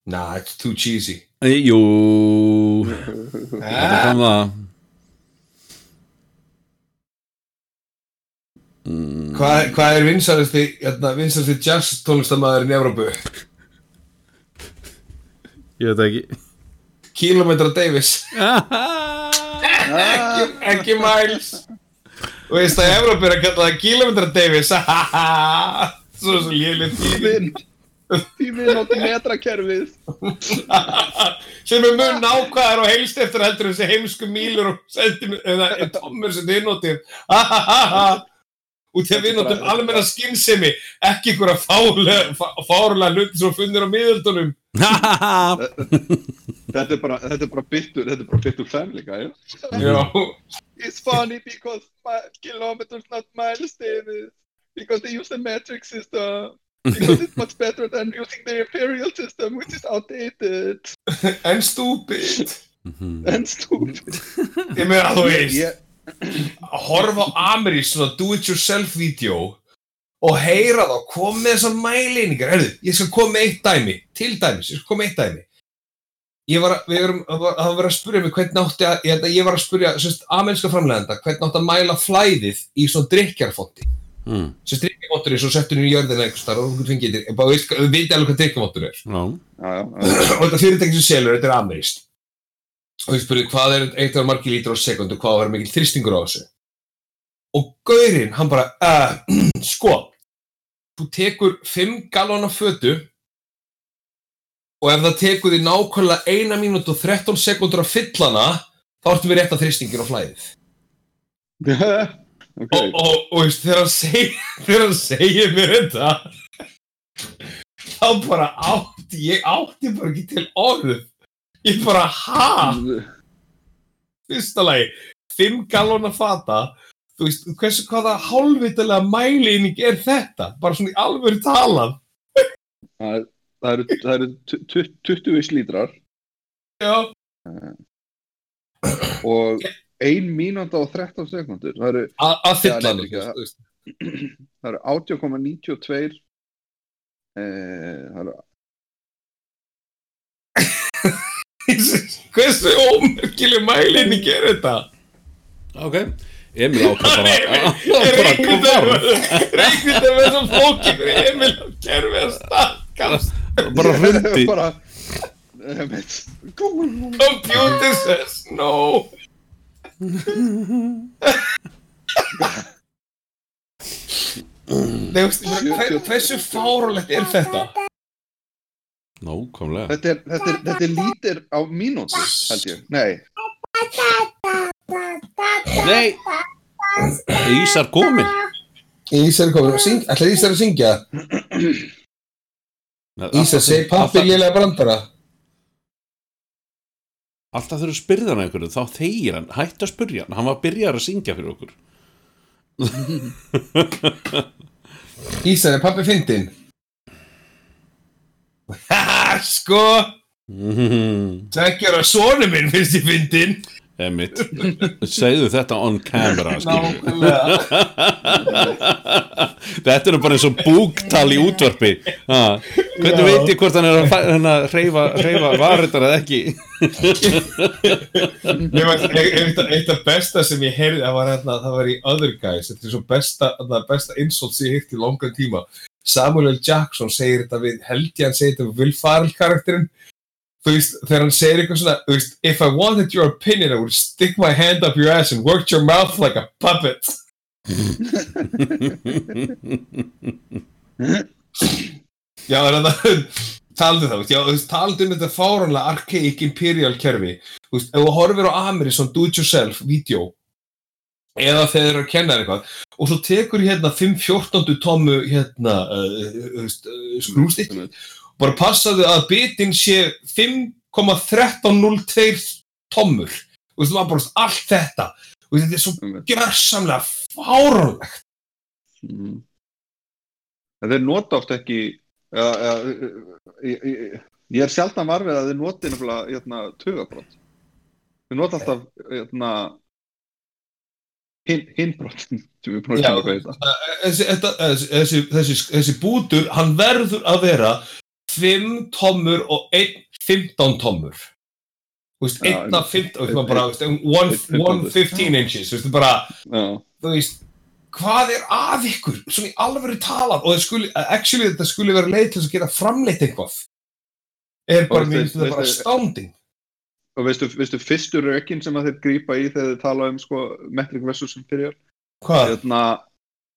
Nah, it's too cheesy. Æ, jú þetta kom það hvað, hvað er vinsarasti, hérna, vinsarasti jazz tónlistamæðurinn í Evrópu? Ég veit ekki Kilometra Davis. ekki, ekki Miles. Og veist að Evrópu er að kalla það Kilometra Davis. Svo svo lélitt Tíminn. Tíminn átti metrakerfið. sem er mun nákvæðar og heilst eftir heldur þessi heimsku mílur og tommur sem þið notir út í að við notum almenna skinnsemi ekki einhverja fálega fárulega hluti sem finnir á miðöldunum. Þetta er bara, þetta er bara byttur, þetta er bara byttur já, It's funny because kilometers not miles, David. Because they use the metric system. Because it's much better than using the imperial system, which is outdated. En stúpid. And stupid. ég meina þú veist að horfa á Amerí svona do it yourself vídeo og heyra þá, kom með þessar mæleiningar herðu, ég skal koma með eitt dæmi til dæmis, ég skal koma með eitt dæmi. Ég var að, við erum, að var að vera að spyrja mig hvernig átti að, ég, held að ég var að spyrja sérst, ameríska framlegenda, hvernig átti að mæla flæðið í svona drikkjarfondi mm, sem drikkjarfóttur er svo settur inn í jörðina einhvers þar og þú fengið þér, við veitum alveg hvað drikkjarfóttur er. Já, Já, já, já. og þetta fyrirtæki sem selur, þetta er ameríst og ég spurði hvað er eitt af margir lítur á sekundu, hvað var mikil þristingur á þessu? Og gaurinn, hann bara uh, sko þú tekur 5 gallon af fötu og ef það tekur því nákvæmlega 1 mínútu og 13 sekundur að fylla hana þá ertum við rétt að þristingin á flæðið. Ok, og, og, og þegar, hann seg, þegar hann segir mér þetta þá bara átti ég átti bara ekki til orð ég bara ha fyrsta lagi 5 gallona fata þú veist, hversu hvaða hálfvitalega mælining er þetta? Bara svona í alvöru talað. Það það eru, það eru tu- tu- 20 lítrar Já, og 1 mínúta og 13 sekundur. Það eru, að að fylla Já, hann, nei, ekki, þú veist. það eru 18,92 eh, það eru Hversu ómerkileg mælining er þetta? Ok, Emil ákvað bara kom fram reiknið það með þessum flóki fyrir Emil kerfi að stakkast. bara veit, Computer says no. Hversu fárulegt er þetta? Nákvæmlega. Þetta, er, þetta, er, þetta er lítir á mínúti held ég, nei. Nei. Ísar komin Ísar er komin, ætlar Ísar að syngja? Ísar, segi pappi lélega brandara. Alltaf þurfa að spyrja hann einhverju þá þegir hann, hætti að spyrja hann. Hann var að byrja að syngja fyrir okkur. Ísar, er pappi fyndin? Haha, sko, segjar að sonu minn finnst ég fyndin. Emmitt segðu þetta on camera. Nákvæmlega. þetta er bara eins og búktal í útvarpi ha. hvernig Já. veit ég hvort hann er að fæ- hérna, hreyfa, hreyfa varitar eða ekki eitt, af besta sem ég heyrði, það var, hérna, það var í Other Guys, þetta er svo besta, besta insult sem ég heilt í langan tíma. Samuel L. Jackson segir þetta við, held ég hann segir þetta við Will Farrell karakterinn, þú veist, þegar hann segir eitthvað svona, þú veist, if I wanted your opinion, I would stick my hand up your ass and work your mouth like a puppet. Já, en það, taldu það, já, þú veist, taldu um þetta fáránlega archaic imperial kerfi, þú veist, ef þú horfir á Amazon do-it-yourself vídeo eða þeir eru að kenna eitthvað. Og svo tekur hérna 5-14 tommu hérna uh, skrústikki og bara passaðu að bitin sé 5,1302 tommur. Þú veist, það var bara allt þetta. Og þetta er svo gjörsamlega fáránlegt. Mm. Þeir nota oft ekki ja, ja, ég, ég, ég er sjaldan varfið að þeir noti nefnilega hérna, tugabrót þeir nota alltaf hérna, hin, hinbrot sem við búin að Já, kemja hvað þetta þessi, þetta, þessi, þessi, þessi, bútur, hann verður að vera 5 tommur og 1 15 tommur. 1 af 15, þú veist, maður bara, þú veist, einn- 1 einn- one 15 inches, þú veist, bara, þú veist, hvað er að ykkur, svona í alvöru talað, og skuli, actually þetta skuli vera leið til að geta framleitt eitthvað, er bara, bara astounding. Og veistu, veistu fyrstu rökin sem að þeir grípa í þegar þeir tala um sko, metric versus inferior? Hvað? hérna,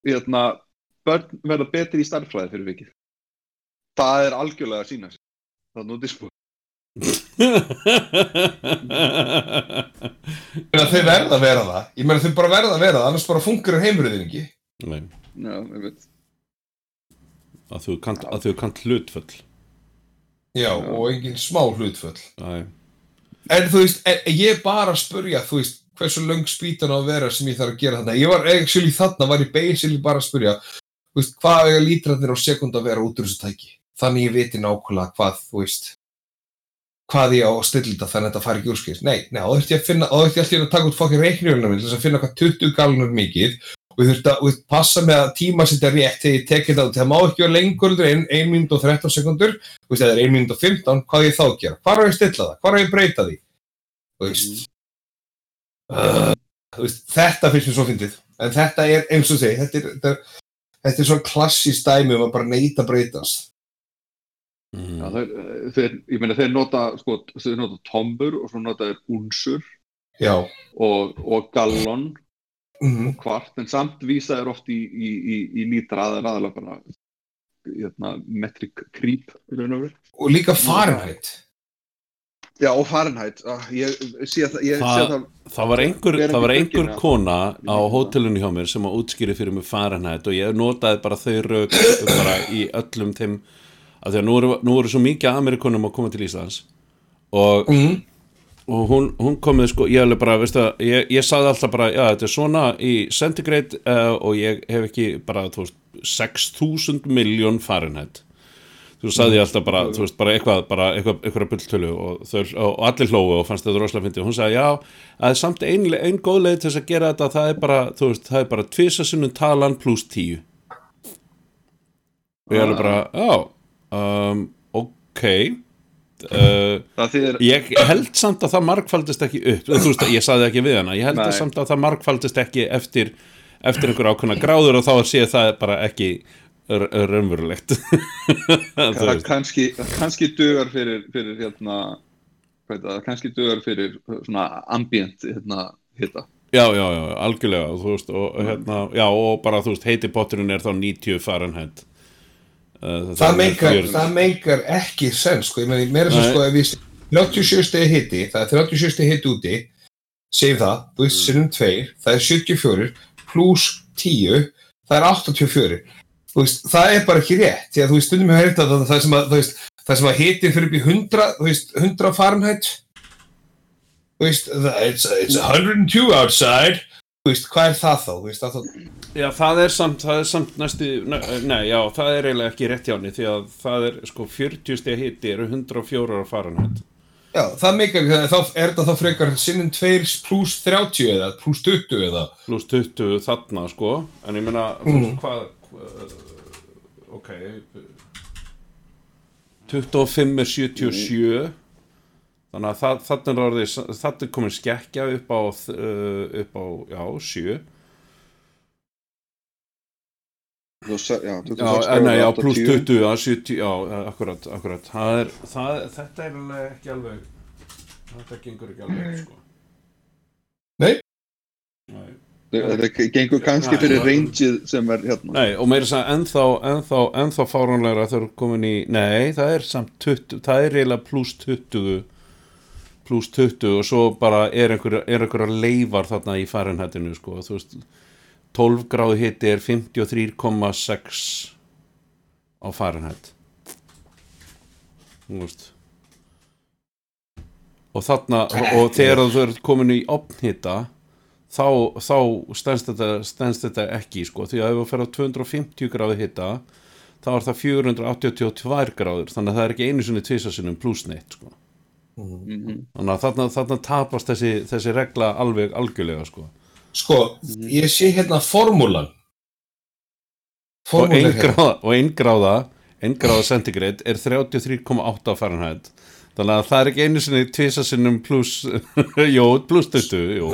hérna börn verða betri í starffræði fyrir vikið. Það er algjörlega að sína sig. Það er nú dispo Ég meina, Þau verða að vera það, ég meina þau bara verða að vera það, annars bara fungur heimurðin ekki. Nei, já, ég veit. Að þú þú kant hlutföll. Já, og engin smá hlutföll. Æ, En þú veist, e- ég er bara að spurja, þú veist, hversu löng spýtan á að vera sem ég þarf að gera þarna. Ég var actually þarna, var ég basically bara að spurja, þú veist, hvað eiga lítrandir á sekund að vera út úr þessu tæki? Þannig ég viti nákvæmlega hvað, þú veist, hvað ég á að stilla þetta þannig að þetta fari ekki úrskist. Nei, nei, þá þurfti ég að finna, þá þurfti ég alltaf að taka út fokkin reiknjölunum minn til að finna hvað 20 galunur mikið og ég þurfti að passa með að tíma setja rétt þegar ég tekið það út. Það má ekki vera lengur en 1 minút og 13 sekundur, eða 1 minút og 15, hvað ég þá gera? Hvað á ég stilla það? Hvað á ég breyta því? Þú veist, uh, þú veist, þetta finnst mér svo fyndið en þetta er eins og segi þetta er, þetta er, þetta er svona klassísk dæmi um að bara neyta breytast mm. já, þeir, þeir, ég meina þeir nota sko, þeir nota tombur og svo nota þeir unsur og, og gallon mm og kvart en samt vísa þeir oft í, í, í, í lítra er aðalega bara hérna, metric creep í raun og líka Fahrenheit Já, og Fahrenheit, ah, ég sé það, ég sé það, Það var einhver, það var einhver kona á Já. hótelinu hjá mér sem að útskýri fyrir mig Fahrenheit og ég notaði bara þau rauk bara í öllum þeim af því að nú eru, nú eru svo mikið Amerikunum að koma til Íslands og mm. Og hún, hún komið sko, ég alveg bara, veistu að ég, ég sagði alltaf bara, já, þetta er svona í centigrade uh, og ég hef ekki bara, þú veist, 6000 miljón Fahrenheit. Þú sagði ég alltaf bara, þú veist, bara eitthvað bara eitthvað, eitthvað bulltölu og, þau, og allir hlóðu og fannst þetta rosalega fyndið. Og hún sagði, já, að það samt ein, ein góð leið til þess að gera þetta, það er bara þú veist, það er bara tvisasinnum talan pluss 10 og ég alveg bara, já um, ok uh, þýðir, Ég held samt að það margfaldist ekki upp. Þú veist, ég saði ekki við hana. Ég held samt að það margfaldist ekki eftir eftir einhver ákveðna gráður og þá sé það bara ekki raunverulegt. Það kannski, kannski dugar fyrir, fyrir hérna, það, kannski dugar fyrir svona ambient, hérna, hitta. Já, já, já, algjörlega. Veist, og, hérna, já, og bara þú veist, heiti potturinn er þá 90 Fahrenheit Uh, það er meikar, 40. það meikar ekki sens sko, ég meni, meira sem sko ef við 37 stegi hitti, það er 37 stegi hitti úti segjum það, þú veist, sinnum 2 það er 74, pluss 10, það er 84 þú veist, það er bara ekki rétt því að þú veist, stundum heyrt að það, það sem að veist, það sem að hitti fyrir upp í 100 þú veist, 100 Fahrenheit. Þú veist, það- it's, it's 102 outside. Þú veist, hvað er það þá, þú veist, það, það Já, það er samt, það er samt næstu, ne- nei, já, það er eiginlega ekki rétt hjá henni því að það er, sko, 40 steg hitti eru 104 Fahrenheit. Já, það meikar, þá er þetta þá frekar sinnum 2 pluss 30 eða pluss 20 eða? Pluss 20 þarna sko en ég meina veist, hvað hva, ok 25 er 77 þannig að það, þarna er orðið þarna er komin skekkja upp á upp á, já, 7 Þú sa- Já, 26 já, pluss 80. 20, já, 70 já, akkurat, akkurat það er, það, þetta er alveg ekki alveg þetta gengur ekki alveg sko Nei. Nei. Þetta gengur kannski Nei, fyrir rangeið sem er hérna. Nei, og meira þess að ennþá, ennþá, ennþá fáránlegra þau eru komin í, nei, það er samt 20, það er eiginlega pluss 20 pluss 20 og svo bara er einhver, er einhverja leifar þarna í farinhættinu, sko, þú veist 12 gráðu hiti er 53,6 á veist og þarna, og, þegar þú ert komin í opnhita þá, þá stendst þetta, þetta ekki sko, því að ef þú fer á 250 gráði hitta þá er það 482 gráður þannig að það er ekki einu sinni tvisasinnum pluss neitt sko. Mhm. þannig að þarna, þarna tapast þessi, þessi regla alveg algjörlega sko. Sko, ég sé hérna formúlan. Og Formúlan hérna. Og ein gráða ein gráða centigrade er 33,8 Fahrenheit. Þannig að það er ekki einu sinni tvisasinnum pluss jú, pluss 20 jú.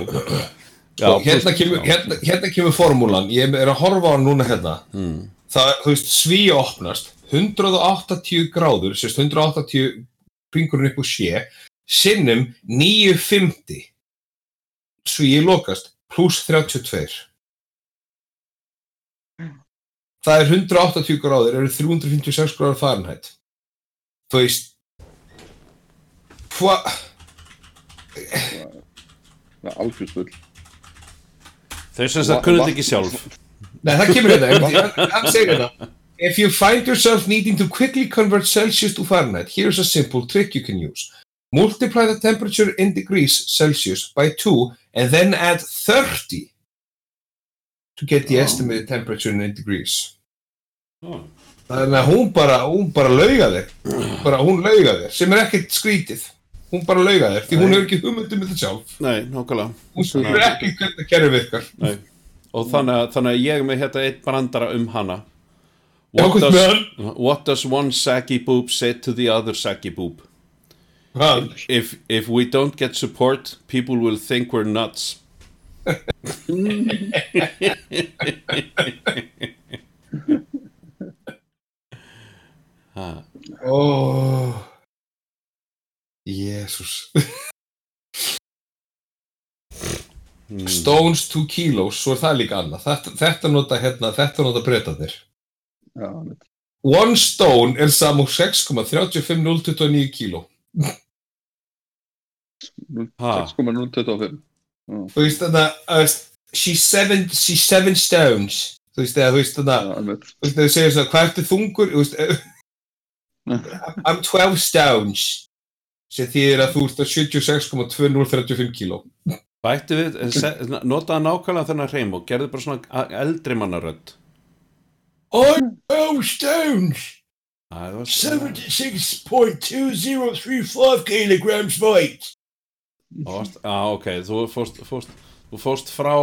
Já, Sko, hérna, plús- kemur, hérna, hérna kemur formúlan. Ég er að horfa á hann núna hérna. Mm. Það, þú veist, svíja opnast 180 gráður sérst 180 kringurinn upp úr sé sinnum 950 svíji lokast pluss 32 það er 180 gráður eru 356 gráður Fahrenheit. Þú veist hvað Það er algjörðsfull. þau sem það kunnið ekki sjálf. Nei, það kemur hérna, hann, hann segir hérna If you find yourself needing to quickly convert Celsius to Fahrenheit, here's a simple trick you can use. Multiply the temperature in degrees Celsius by 2 and then add 30 to get the Oh. estimated temperature in degrees. Já. Þannig að hún bara, hún bara lauga þér, bara hún lauga þér, sem er ekkert skrítið. Hún bara lauga þér, því hún Nei. hefur ekki hugmyndum með þetta sjálf. nei, nákvæmlega Hún skilur ekki hvernig kerfi virkar. Nei. og þannig að, þannig að ég með hérna eitt brandara um hana what does, what does one saggy boob say to the other saggy boob Hann, if, if we don't get support people will think we're nuts ha, ó, Jésús. mm, Stones to kilos, svo er það líka annað. Þetta, þetta nota hérna, þetta nota einmitt. One stone er saman 6,35029 kíló. Ha. 6,025. Þú veist þetta, uh, she's seven, she's seven stones. Þú veist það, þú veist einmitt. þú veist það, þú segir svona, hvað ertu þungur? Þú veist, I'm 12 stones. sem þýðir að þú ert að 76,2035 kíló Bættu við, notaðu nákvæmlega þennan hreim og gerðu bara svona eldri mannarödd I'm oh stones Það var 76.2035 kilograms weight. Ást, á, ok, þú fórst, fórst, þú fórst frá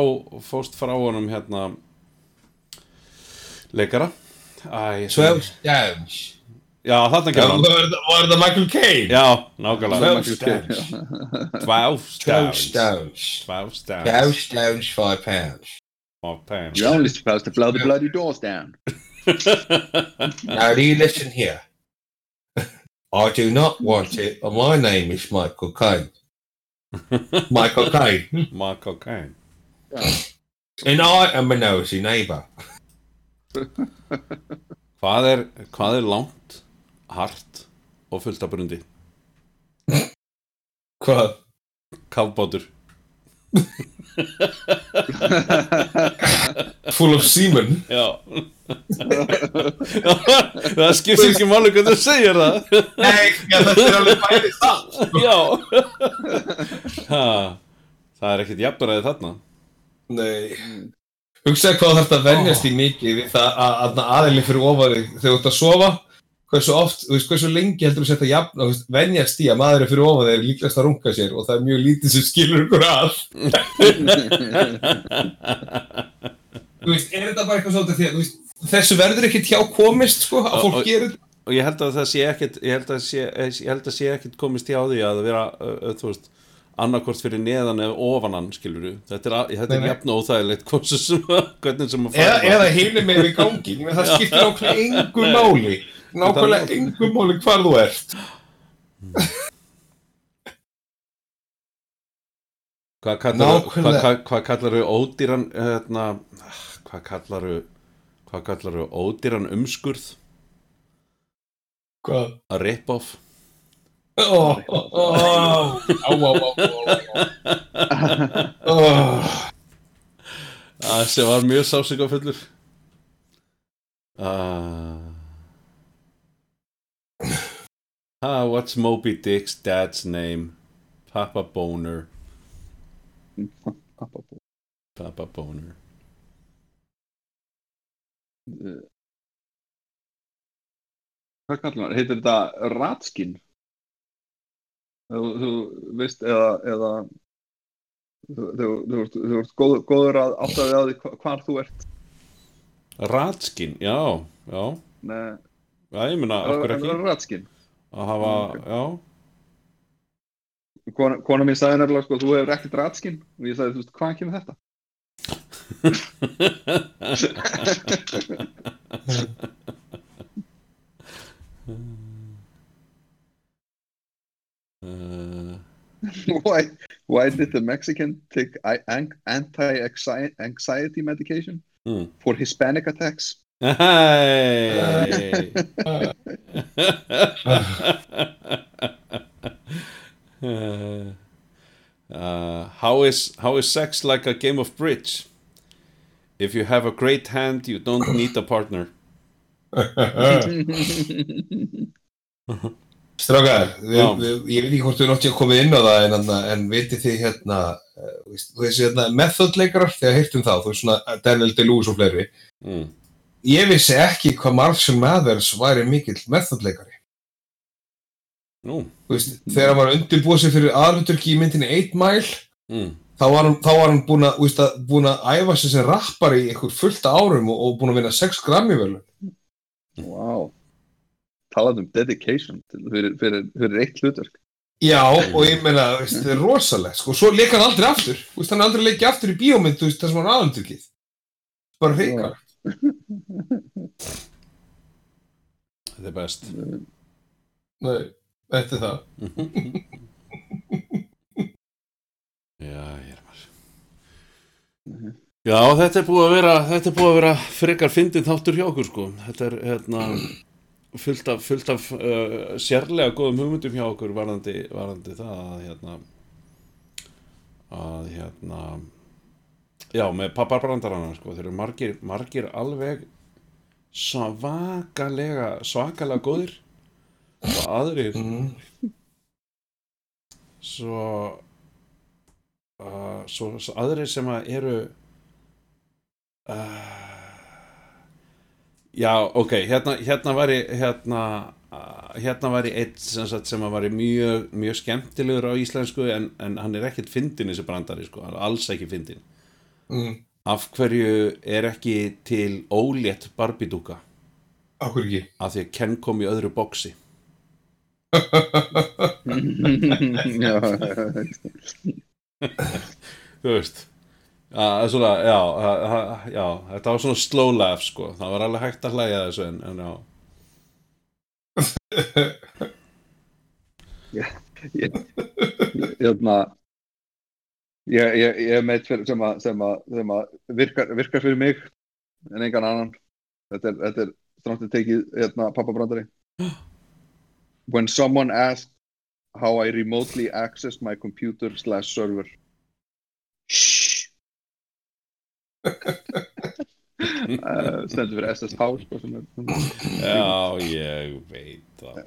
fórst frá honum hérna leikara. Æ, 12 stones Já, þarna kemur hann. Var þetta- var þetta Michael Caine? Já, nákvæmlega. 12 stones 12 12 stones stones 12 12 stones stones 5 pounds. Of pain You're only supposed to blow the bloody doors down. Now do you listen here? I do not want it My name is Michael Caine. Michael Caine. Michael Caine. And I am a nosy neighbor Hvað er, hvað er langt, hart og fullt af brundi? Hvað? Kafbátur Full of semen. Já. Það skiptir ekki máli hvað þú segir það. Nei, já, þetta er alveg bæði það Já. Ha, Það er ekkert jafnbæraði þarna. Nei. Hugsaði hvað þarf að venjast í mikið við það að, að aðeins fyrir ofan þig þegar þú ert að sofa hversu oft, þú veist, hversu lengi heldur þú setja jafn, þú veist, venjast í að maður er fyrir ofan þig er líklegast að runga sér og það er mjög lítið sem skilur ykkur að. Þú veist, er þetta bara eitthvað svolítið því að, þú veist, þessu verður ekkert hjá komist, sko, að Og- fólk og- gerir Og ég held að það sé ekkert Ég held að sé, held að sé ekkert komist hjá því að vera, uh, þú veist annarkvort fyrir neðan eða ofanan skilur þetta er, a- þetta er nei. jafn óþægilegt hversu sem, hvernig sem að eða, fara eða hinum með við gangi Ég meina, það skiptir nákvæmlega engu máli nákvæmlega engu máli hvar þú ert Hvað kallar hvað, Nákvæmlega. hvað, hvað kallar ódýran hérna, hvað kallar hvað kallar ódýran umskurð Hvað? að rip-off Ó, ó, ó, á, á, á, á, á, ó. að sem var mjög sásikafullur uh, ah, what's Moby Dick's dad's name Papa Boner Papa Boner Hvað kallar maður? Heitir þetta ratskin? Þú, veist, eða, eða þú, ert- góð, góður að áttaði að því hva- hvar þú ert. Ratskin, já, já Nei, Já, ég meina, af hverju ekki Ratskin. Að hafa, já Kona, kona mín sagði nefnilega, sko, þú hefur ekkert ratskin og ég sagði, þú veist, hvaðan kemur þetta? why, why did the Mexican take anti-anxiety medication Hmm. for Hispanic attacks? Hey. uh, how is how is sex like a game of bridge? If you have a great hand, you don't need a partner. Við, ég veit ekki hvort við náttu að koma inn á það en, en, en vitið þið hérna, uh, veist, þessi hérna methodleikarar, þegar heyrtum þá, þú veist svona Daniel DeLuise og fleiri, Mm. Ég vissi ekki hvað Marshall Mathers væri mikill methodleikari. Nú, Þú veist, þegar hann var að undirbúa sig fyrir aðluturki í myndinni 8 Mile, mm. þá var hann, þá var hann búin, að, þú veist, að, búin að æfa sig sem rappari í einhver fullta árum og, og búin að vinna 6 grammi völu. wow. Talað um dedication fyrir, fyrir, fyrir eitt hlutverk. Já, og ég meina, það er rosalegt, sko, svo leika hann aldrei aftur, þú veist, hann aldrei leikið aftur í bíómynd, þú veist, það sem hann aðluturkið. Bara hreikar. Þetta er best. Nei, þetta er það. Já, ég er maður. Já, þetta er búið að vera, þetta er búið að vera frekar fyndin þáttur hjá okkur, sko. Þetta er, hérna, fullt af, fullt af uh, sérlega góðum hugmyndum hjá okkur varðandi, varðandi það að, hérna, að, hérna, já, með papparbrandarana, sko. Þeir eru margir, margir alveg svakalega, svakalega góðir og aðrir Mm. svo uh, svo, svo aðrir sem að eru uh, já, ok hérna, hérna var ég hérna, uh, hérna var ég eitt sem, sagt, sem var mjög, mjög skemmtilegur á íslensku en, en hann er ekkert fyndin þessi brandari sko, hann er alls ekki fyndin mm. af hverju er ekki til ólétt barbidúka Akkur ekki af því að Ken kom í öðru boksi Já, þú veist Já, svona, já, já, já, þetta var svona slow laugh sko, það var alveg hægt að hlæja þessu en, en já, hérna ég, ég, ég er meitt sem, að, sem, að, sem að virkar, virkar fyrir mig en engan annan. Þetta er, þetta er stráttu tekið hérna, pappabrandari When someone asked how I remotely access my computer slash server. Shh. Uh, stendur fyrir SSH sko, er, já, ég veit það,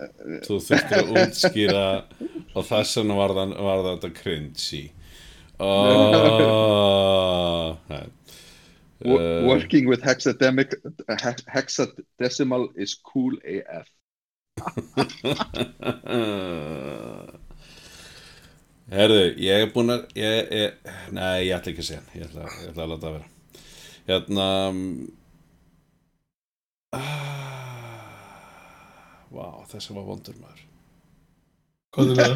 þú þurftir að útskýra og þess vegna var, var þetta cringy. Oh, uh, Working with hexademic, he, hexadecimal is cool AF. Herðu, ég er búinn að ég, ég, Nei, ég ætla ekki að segja. Ég ætla, ég ætla að láta það vera Hérna ah, Vá, þessi var vondur maður Hvað er það?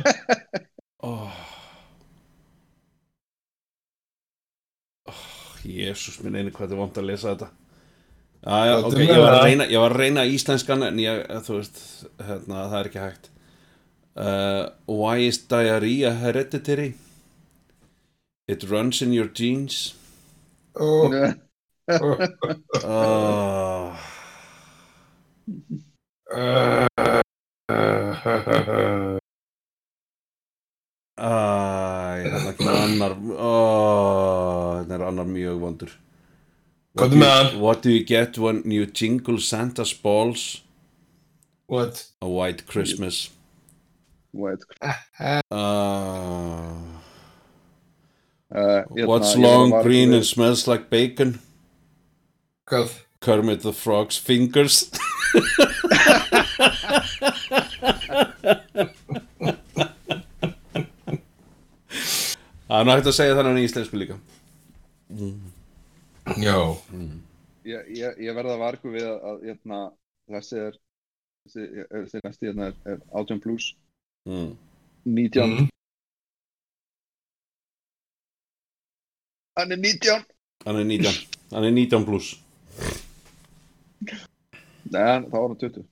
oh. Oh, Jésús minn einu hvað þetta er vond að lesa þetta. Já, já, Hvað ok, er ég var, að það? reyna, ég var að reyna íslenskan en ég, þú veist, hérna, það er ekki hægt. Uh, Why is diarrhea hereditary? It runs in your genes. Ó, uh, Æ, hérna kemur annar oh, er annar mjög vondur. Er do you-? What do you get when you jingle Santa's balls? What? A white Christmas. Wait, uh, uh, hérna, What's long, green and smells like bacon? Hvað? Kermit the Frog's fingers. Það er nú hægt að segja þannig í íslensku líka Já. Ég, ég, ég verða vargu við að, að hérna, þessi er þessi, þessi næsti hérna er, er 18 plus mm. 19 Mm. Hann er 19 Hann er 19 Hann er 19 plus Nei, hann- þá var hann 20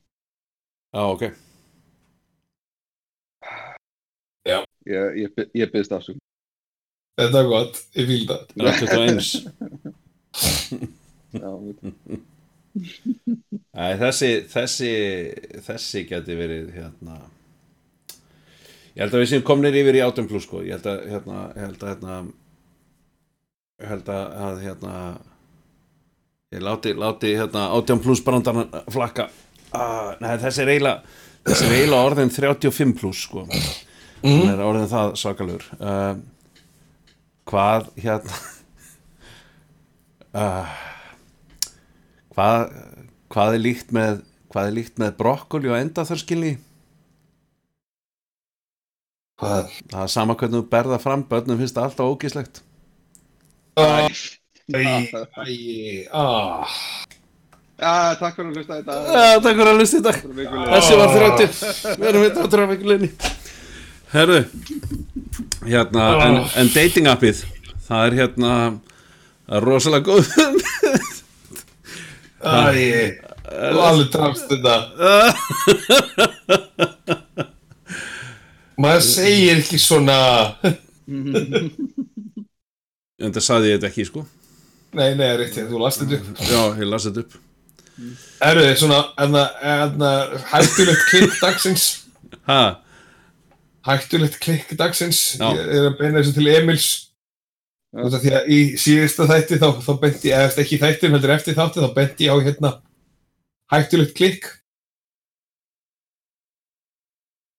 Já, ok. Ég, ég, by- ég byggðist afsökun Þetta er gott, ég fíl það. Það er 21 Já, veit. Æ, þessi, þessi, þessi geti verið hérna ég held að við séum komnir yfir í 18 plus sko, ég held að hérna, ég held að hérna ég held að, að hérna ég láti, láti hérna 18 plus brandarna flakka. Ah, nei, þessi er eiginlega þessi er eiginlega orðin 35 plus sko. Hann er orðin það svakalur. Uh, hvað hérna uh, hvað, hvað er líkt með hvað er líkt með brokkoli og endaþörskilni Hvað? það er sama hvernig þú berða fram börnum finnst það alltaf ógíslegt. Æ, æ, ah. Já, takk fyrir að hlusta þetta. Ja, takk fyrir að lusta í dag þessi var 30 við erum við áttur af vikuleginni herru hérna, en, en dating appið það er hérna það er rosalega góð. Æ, þú alveg drafst þetta. Maður segir ekki svona. En það saði ég þetta ekki sko. Nei, nei, rétt, þú last þetta upp. Já, ég las þetta upp. Eru þið svona, enna, enna, hættulegt klikk dagsins. Ha, Hættulegt klikk dagsins. Ég er að beina þessu til Emils Þú veist að því að í síðasta þætti þá, þá benti ég, eða ekki þættin heldur eftir þátti þá benti ég á hérna hættulegt klikk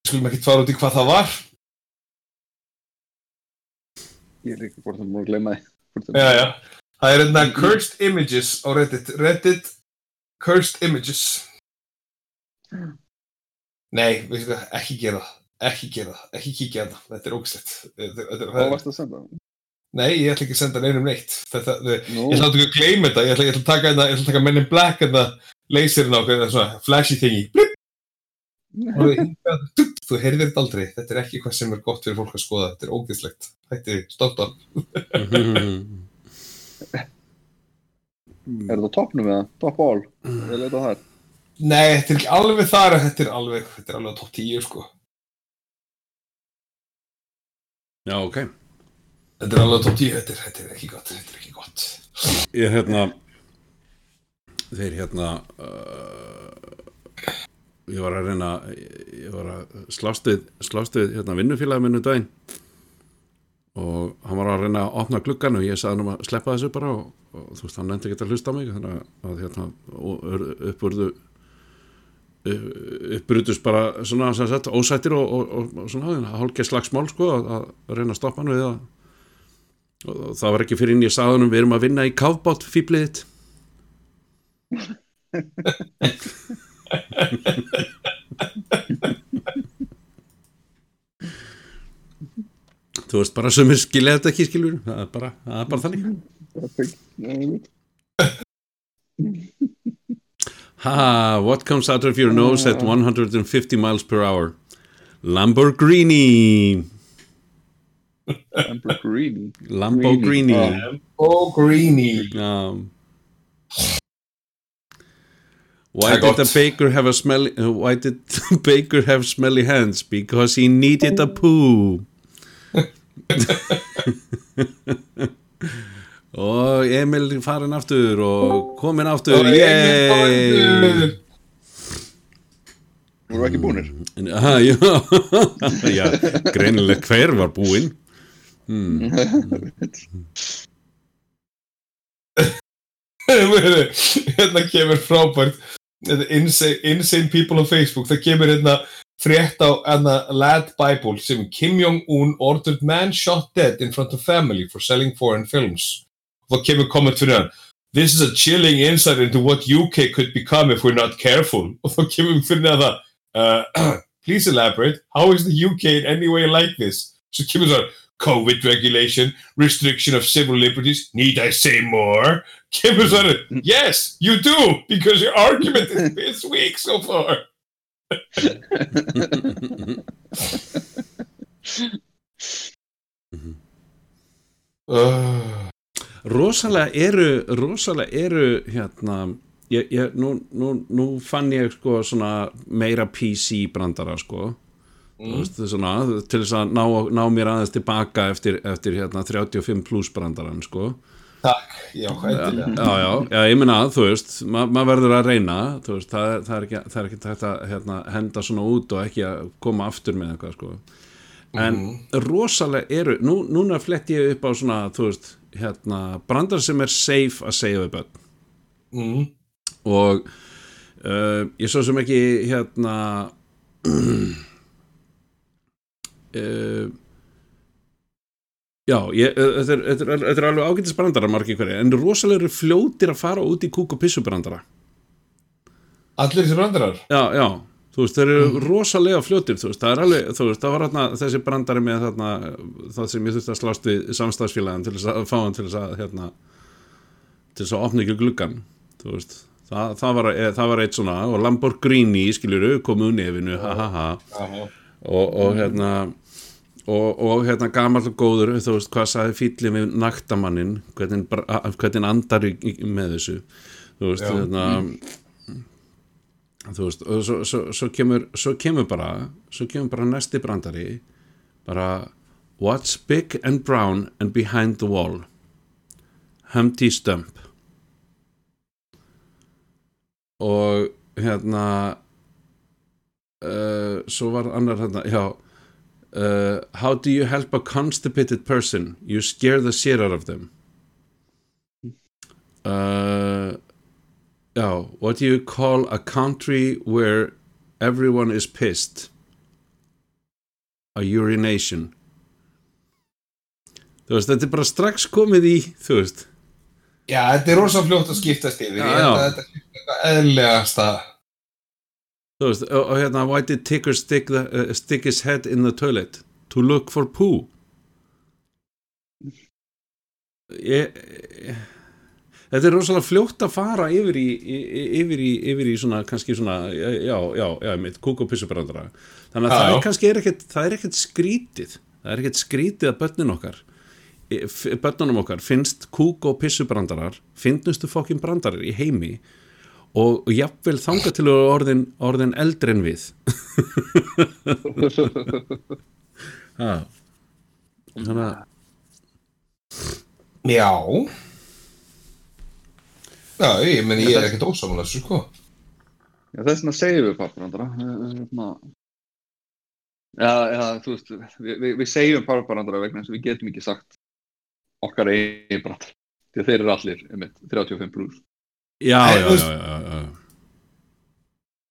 Skulum ekki fara út í hvað það var Ég er líka hvort það múið að gleyma það- Já, já. Það er hérna Cursed Images á Reddit. Reddit Cursed Images. Nei, ekki gera það. Ekki gera það. Ekki kíkja að það. Þetta er ógislegt. Hvað varst að senda? Nei, ég ætla ekki að senda neinum neitt. Þetta, Nú, ég ætla ekki að gleyma þetta. Ég ætla, ég ætla að taka hérna, ég ætla að taka Men in Black hérna, laserinn á hvernig svona flashy thingy. Þú heyrðir þetta aldrei. Þetta er ekki hvað sem er gott fyrir fólk að skoða. Þetta er ógislegt. Hætti, stopp, stopp. er þetta á toppnum eða? Top all? Nei, þetta er ekki alveg þar, þetta er alveg, þetta er alveg á topp 10, sko. Já, ok Þetta er alveg á topp 10, þetta er, þetta er ekki gott, þetta er ekki gott. Ég hérna Þeir hérna uh, Ég var að reyna Ég var að slást við Slást við hérna vinnufélagi minnu daginn Og hann var að reyna að opna gluggan Og ég sagði hann um að sleppa þessu bara Og, og þú veist, hann nefndi ekki að hlusta á mig Þannig að, að hérna uppurðu uppbrutust bara svona sagt, ósættir og, og, og, og svona hálfgeð slagsmál sko að, að reyna að stoppa hann við að og, það var ekki fyrir inn í saðunum við erum að vinna í kafbátt fýblið þitt. Þú veist bara sem er skilja þetta ekki skilur. Það er bara, það er bara þannig ha, what comes out of your nose at 150 miles per hour Lamborghini Lamborghini. Lamborghini Oh, greeny. Um, why Það did the baker have a smelly? Uh, why did the baker have smelly hands? Because he needed a poo. og Emil farin aftur og komin aftur. Og Emil yay! Þorður. Voru ekki búnir? ah, já, já greinileg hver var búinn. Hérna kemur frábært. Þetta insane, insane people on Facebook. Það kemur hérna frétt á hérna, Lad Bible sem Kim Jong-un ordered man shot dead in front of family for selling foreign films og það kemur komment fyrir hann This is a chilling insight into what UK could become if we're not careful og þá kemur fyrir uh, Please elaborate, how is the UK in any way like this? Svo kemur það COVID regulation, restriction of civil liberties, need I say more? Kemur það Yes, you do, because your argument is this weak so far. Uh, rosalega eru rosalega eru hérna ég, ég, nú, nú, nú fann ég sko svona meira PC brandara sko mm. veist, svona, til þess að ná, ná mér aðeins tilbaka eftir, eftir hérna 35 plus brandaran sko takk, já, hættilega. já, já, já, ég meina að þú veist ma maður verður að reyna þú veist, það, það er ekki, það er ekki að hérna, henda svona út og ekki að koma aftur með eitthvað sko en rosalega eru, nú, núna flett ég upp á svona, þú veist hérna, brandar sem er safe að segja við börn Mm. og uh, ég svo sem ekki hérna uh, já ég, uh, þetta, er, þetta, er, þetta er alveg ágætis brandara margir hverju, en rosalega fljótir að fara út í kúk og pissu brandara Allir þessi brandarar? já, já, þú veist, þeir eru rosalega fljótir, þú veist, það er alveg, þú veist, það var hérna þessi brandari með þarna það sem ég þurfti að slást við samstagsfélagin til þess að fá hann til þess að hérna, til þess að opna ekki gluggan þú veist, það, það, var, e, það var eitt svona, og Lamborghini, skiljuru komu úr nefinu, ha ha ha. Og, og hérna og, og hérna gamall og góður þú veist, hvað sagði fýllin við naktamannin hvernig, hvernig andar með þessu þú veist, Já. hérna þú veist, og svo, svo, svo, kemur, svo kemur bara svo kemur bara næsti brandari bara what's big and brown and behind the wall? Humpty Stump. Og hérna uh, svo var annar hérna já uh, how do you help a constipated person? You scare the shit out of them. Uh, já what do you call a country where everyone is pissed a urination þú veist, þetta er bara strax komið í þú veist, Já, þetta er rosa fljótt að skiptast yfir. Já, já. að þetta er eitthvað eðlegasta. þú veist og, hérna, why did Tigger stick, the, uh, stick his head in the toilet to look for poo ég, ég Þetta er rosalega fljótt að fara yfir í, yfir í, yfir í svona, kannski svona, já, já, já, mitt, kúk og pissubrandara. Þannig að Já, það er kannski er ekkert, það er ekkert skrítið. Það er ekkert skrítið að börnin okkar, f- börnunum okkar finnst kúk og pissubrandarar, finnnustu fokkin brandarar í heimi og, og jafnvel þanga til orðin, orðin eldri en við. Já. Þannig að, Já. Já, ég meni, ég er ekkert ósamála þessu, sko. Já, þess vegna segjum við papparandara. Hérna, já, já, þú veist, við, við, við segjum papparandara vegna þess að við getum ekki sagt okkar eigin brandar. Því að þeir eru allir, einmitt, 35 pluss. já, já, já, já, já.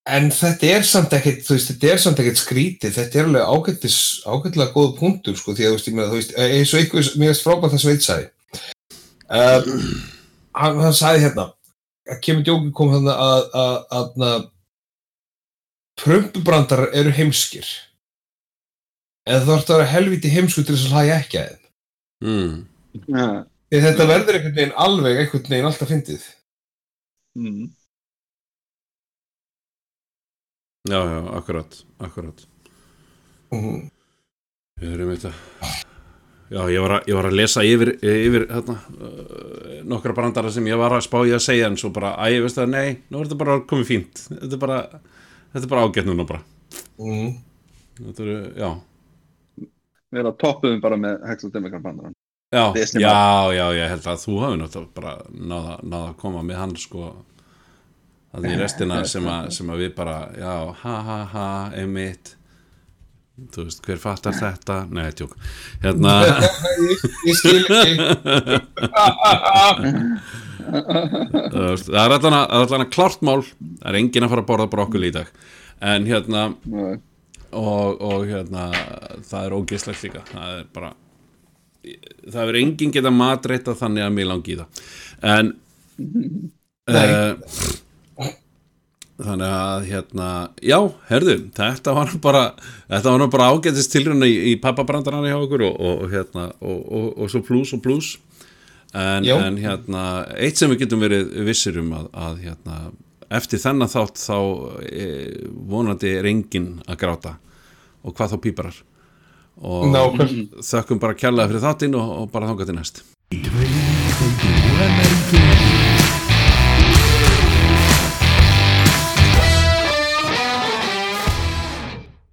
En þetta er samt ekkert, þú veist, þetta er samt ekkert skrítið, þetta er alveg ágættis, ágættilega góð punktur, sko, því að, þú veist, ég meina, þú veist, eins og ykkur, mér veist frábært það Sveit sagði. Um, hann, hann sagði hérna, að kemur djóki kom þannig að, að, að, að prömpubrandar eru heimskir. En þú ert að vera helviti heimskur til þess að hlæja ekki að þeim. Mm. Já. Því þetta verður einhvern veginn alveg einhvern veginn alltaf fyndið. Mm. Já, já, akkurat, akkurat. Mhm. Við erum þetta Já, ég var að, ég var að lesa yfir, yfir hérna, uh, nokkra brandara sem ég var að spá ég að segja en svo bara, æ, ég veist það, nei, nú er þetta bara komið fínt. Þetta er bara, þetta er bara ágætt núna bara. Mhm. þetta er, já. Við erum að toppuðum bara með hexademikar brandaran. Já, já, já, ég held að þú hafi náttúrulega bara náða, náða að koma með hann sko. Það er restina sem að, sem að við bara, já, ha, ha, ha, einmitt þú veist, hver fattar þetta? Nei, tjók hérna ég, skil ekki. Það er allan að, það er klárt mál. Það er enginn að fara að borða brokkuli í dag. En hérna og, og hérna það er ógislegt líka. Það er bara það er enginn geta matreita þannig að mér langi í það. En uh, þannig að hérna já, herðu, þetta var nú bara þetta var nú bara ágætist tilruna í, í pappabrandarana hjá okkur og, og hérna og, og, og svo plus og plus. En, en hérna eitt sem við getum verið vissir um að, að hérna, eftir þennan þátt þá e, vonandi er enginn að gráta. Og hvað þá píparar. Og Nákvæmlega. þökkum bara kærlega fyrir þáttinn og, og bara þangað til næst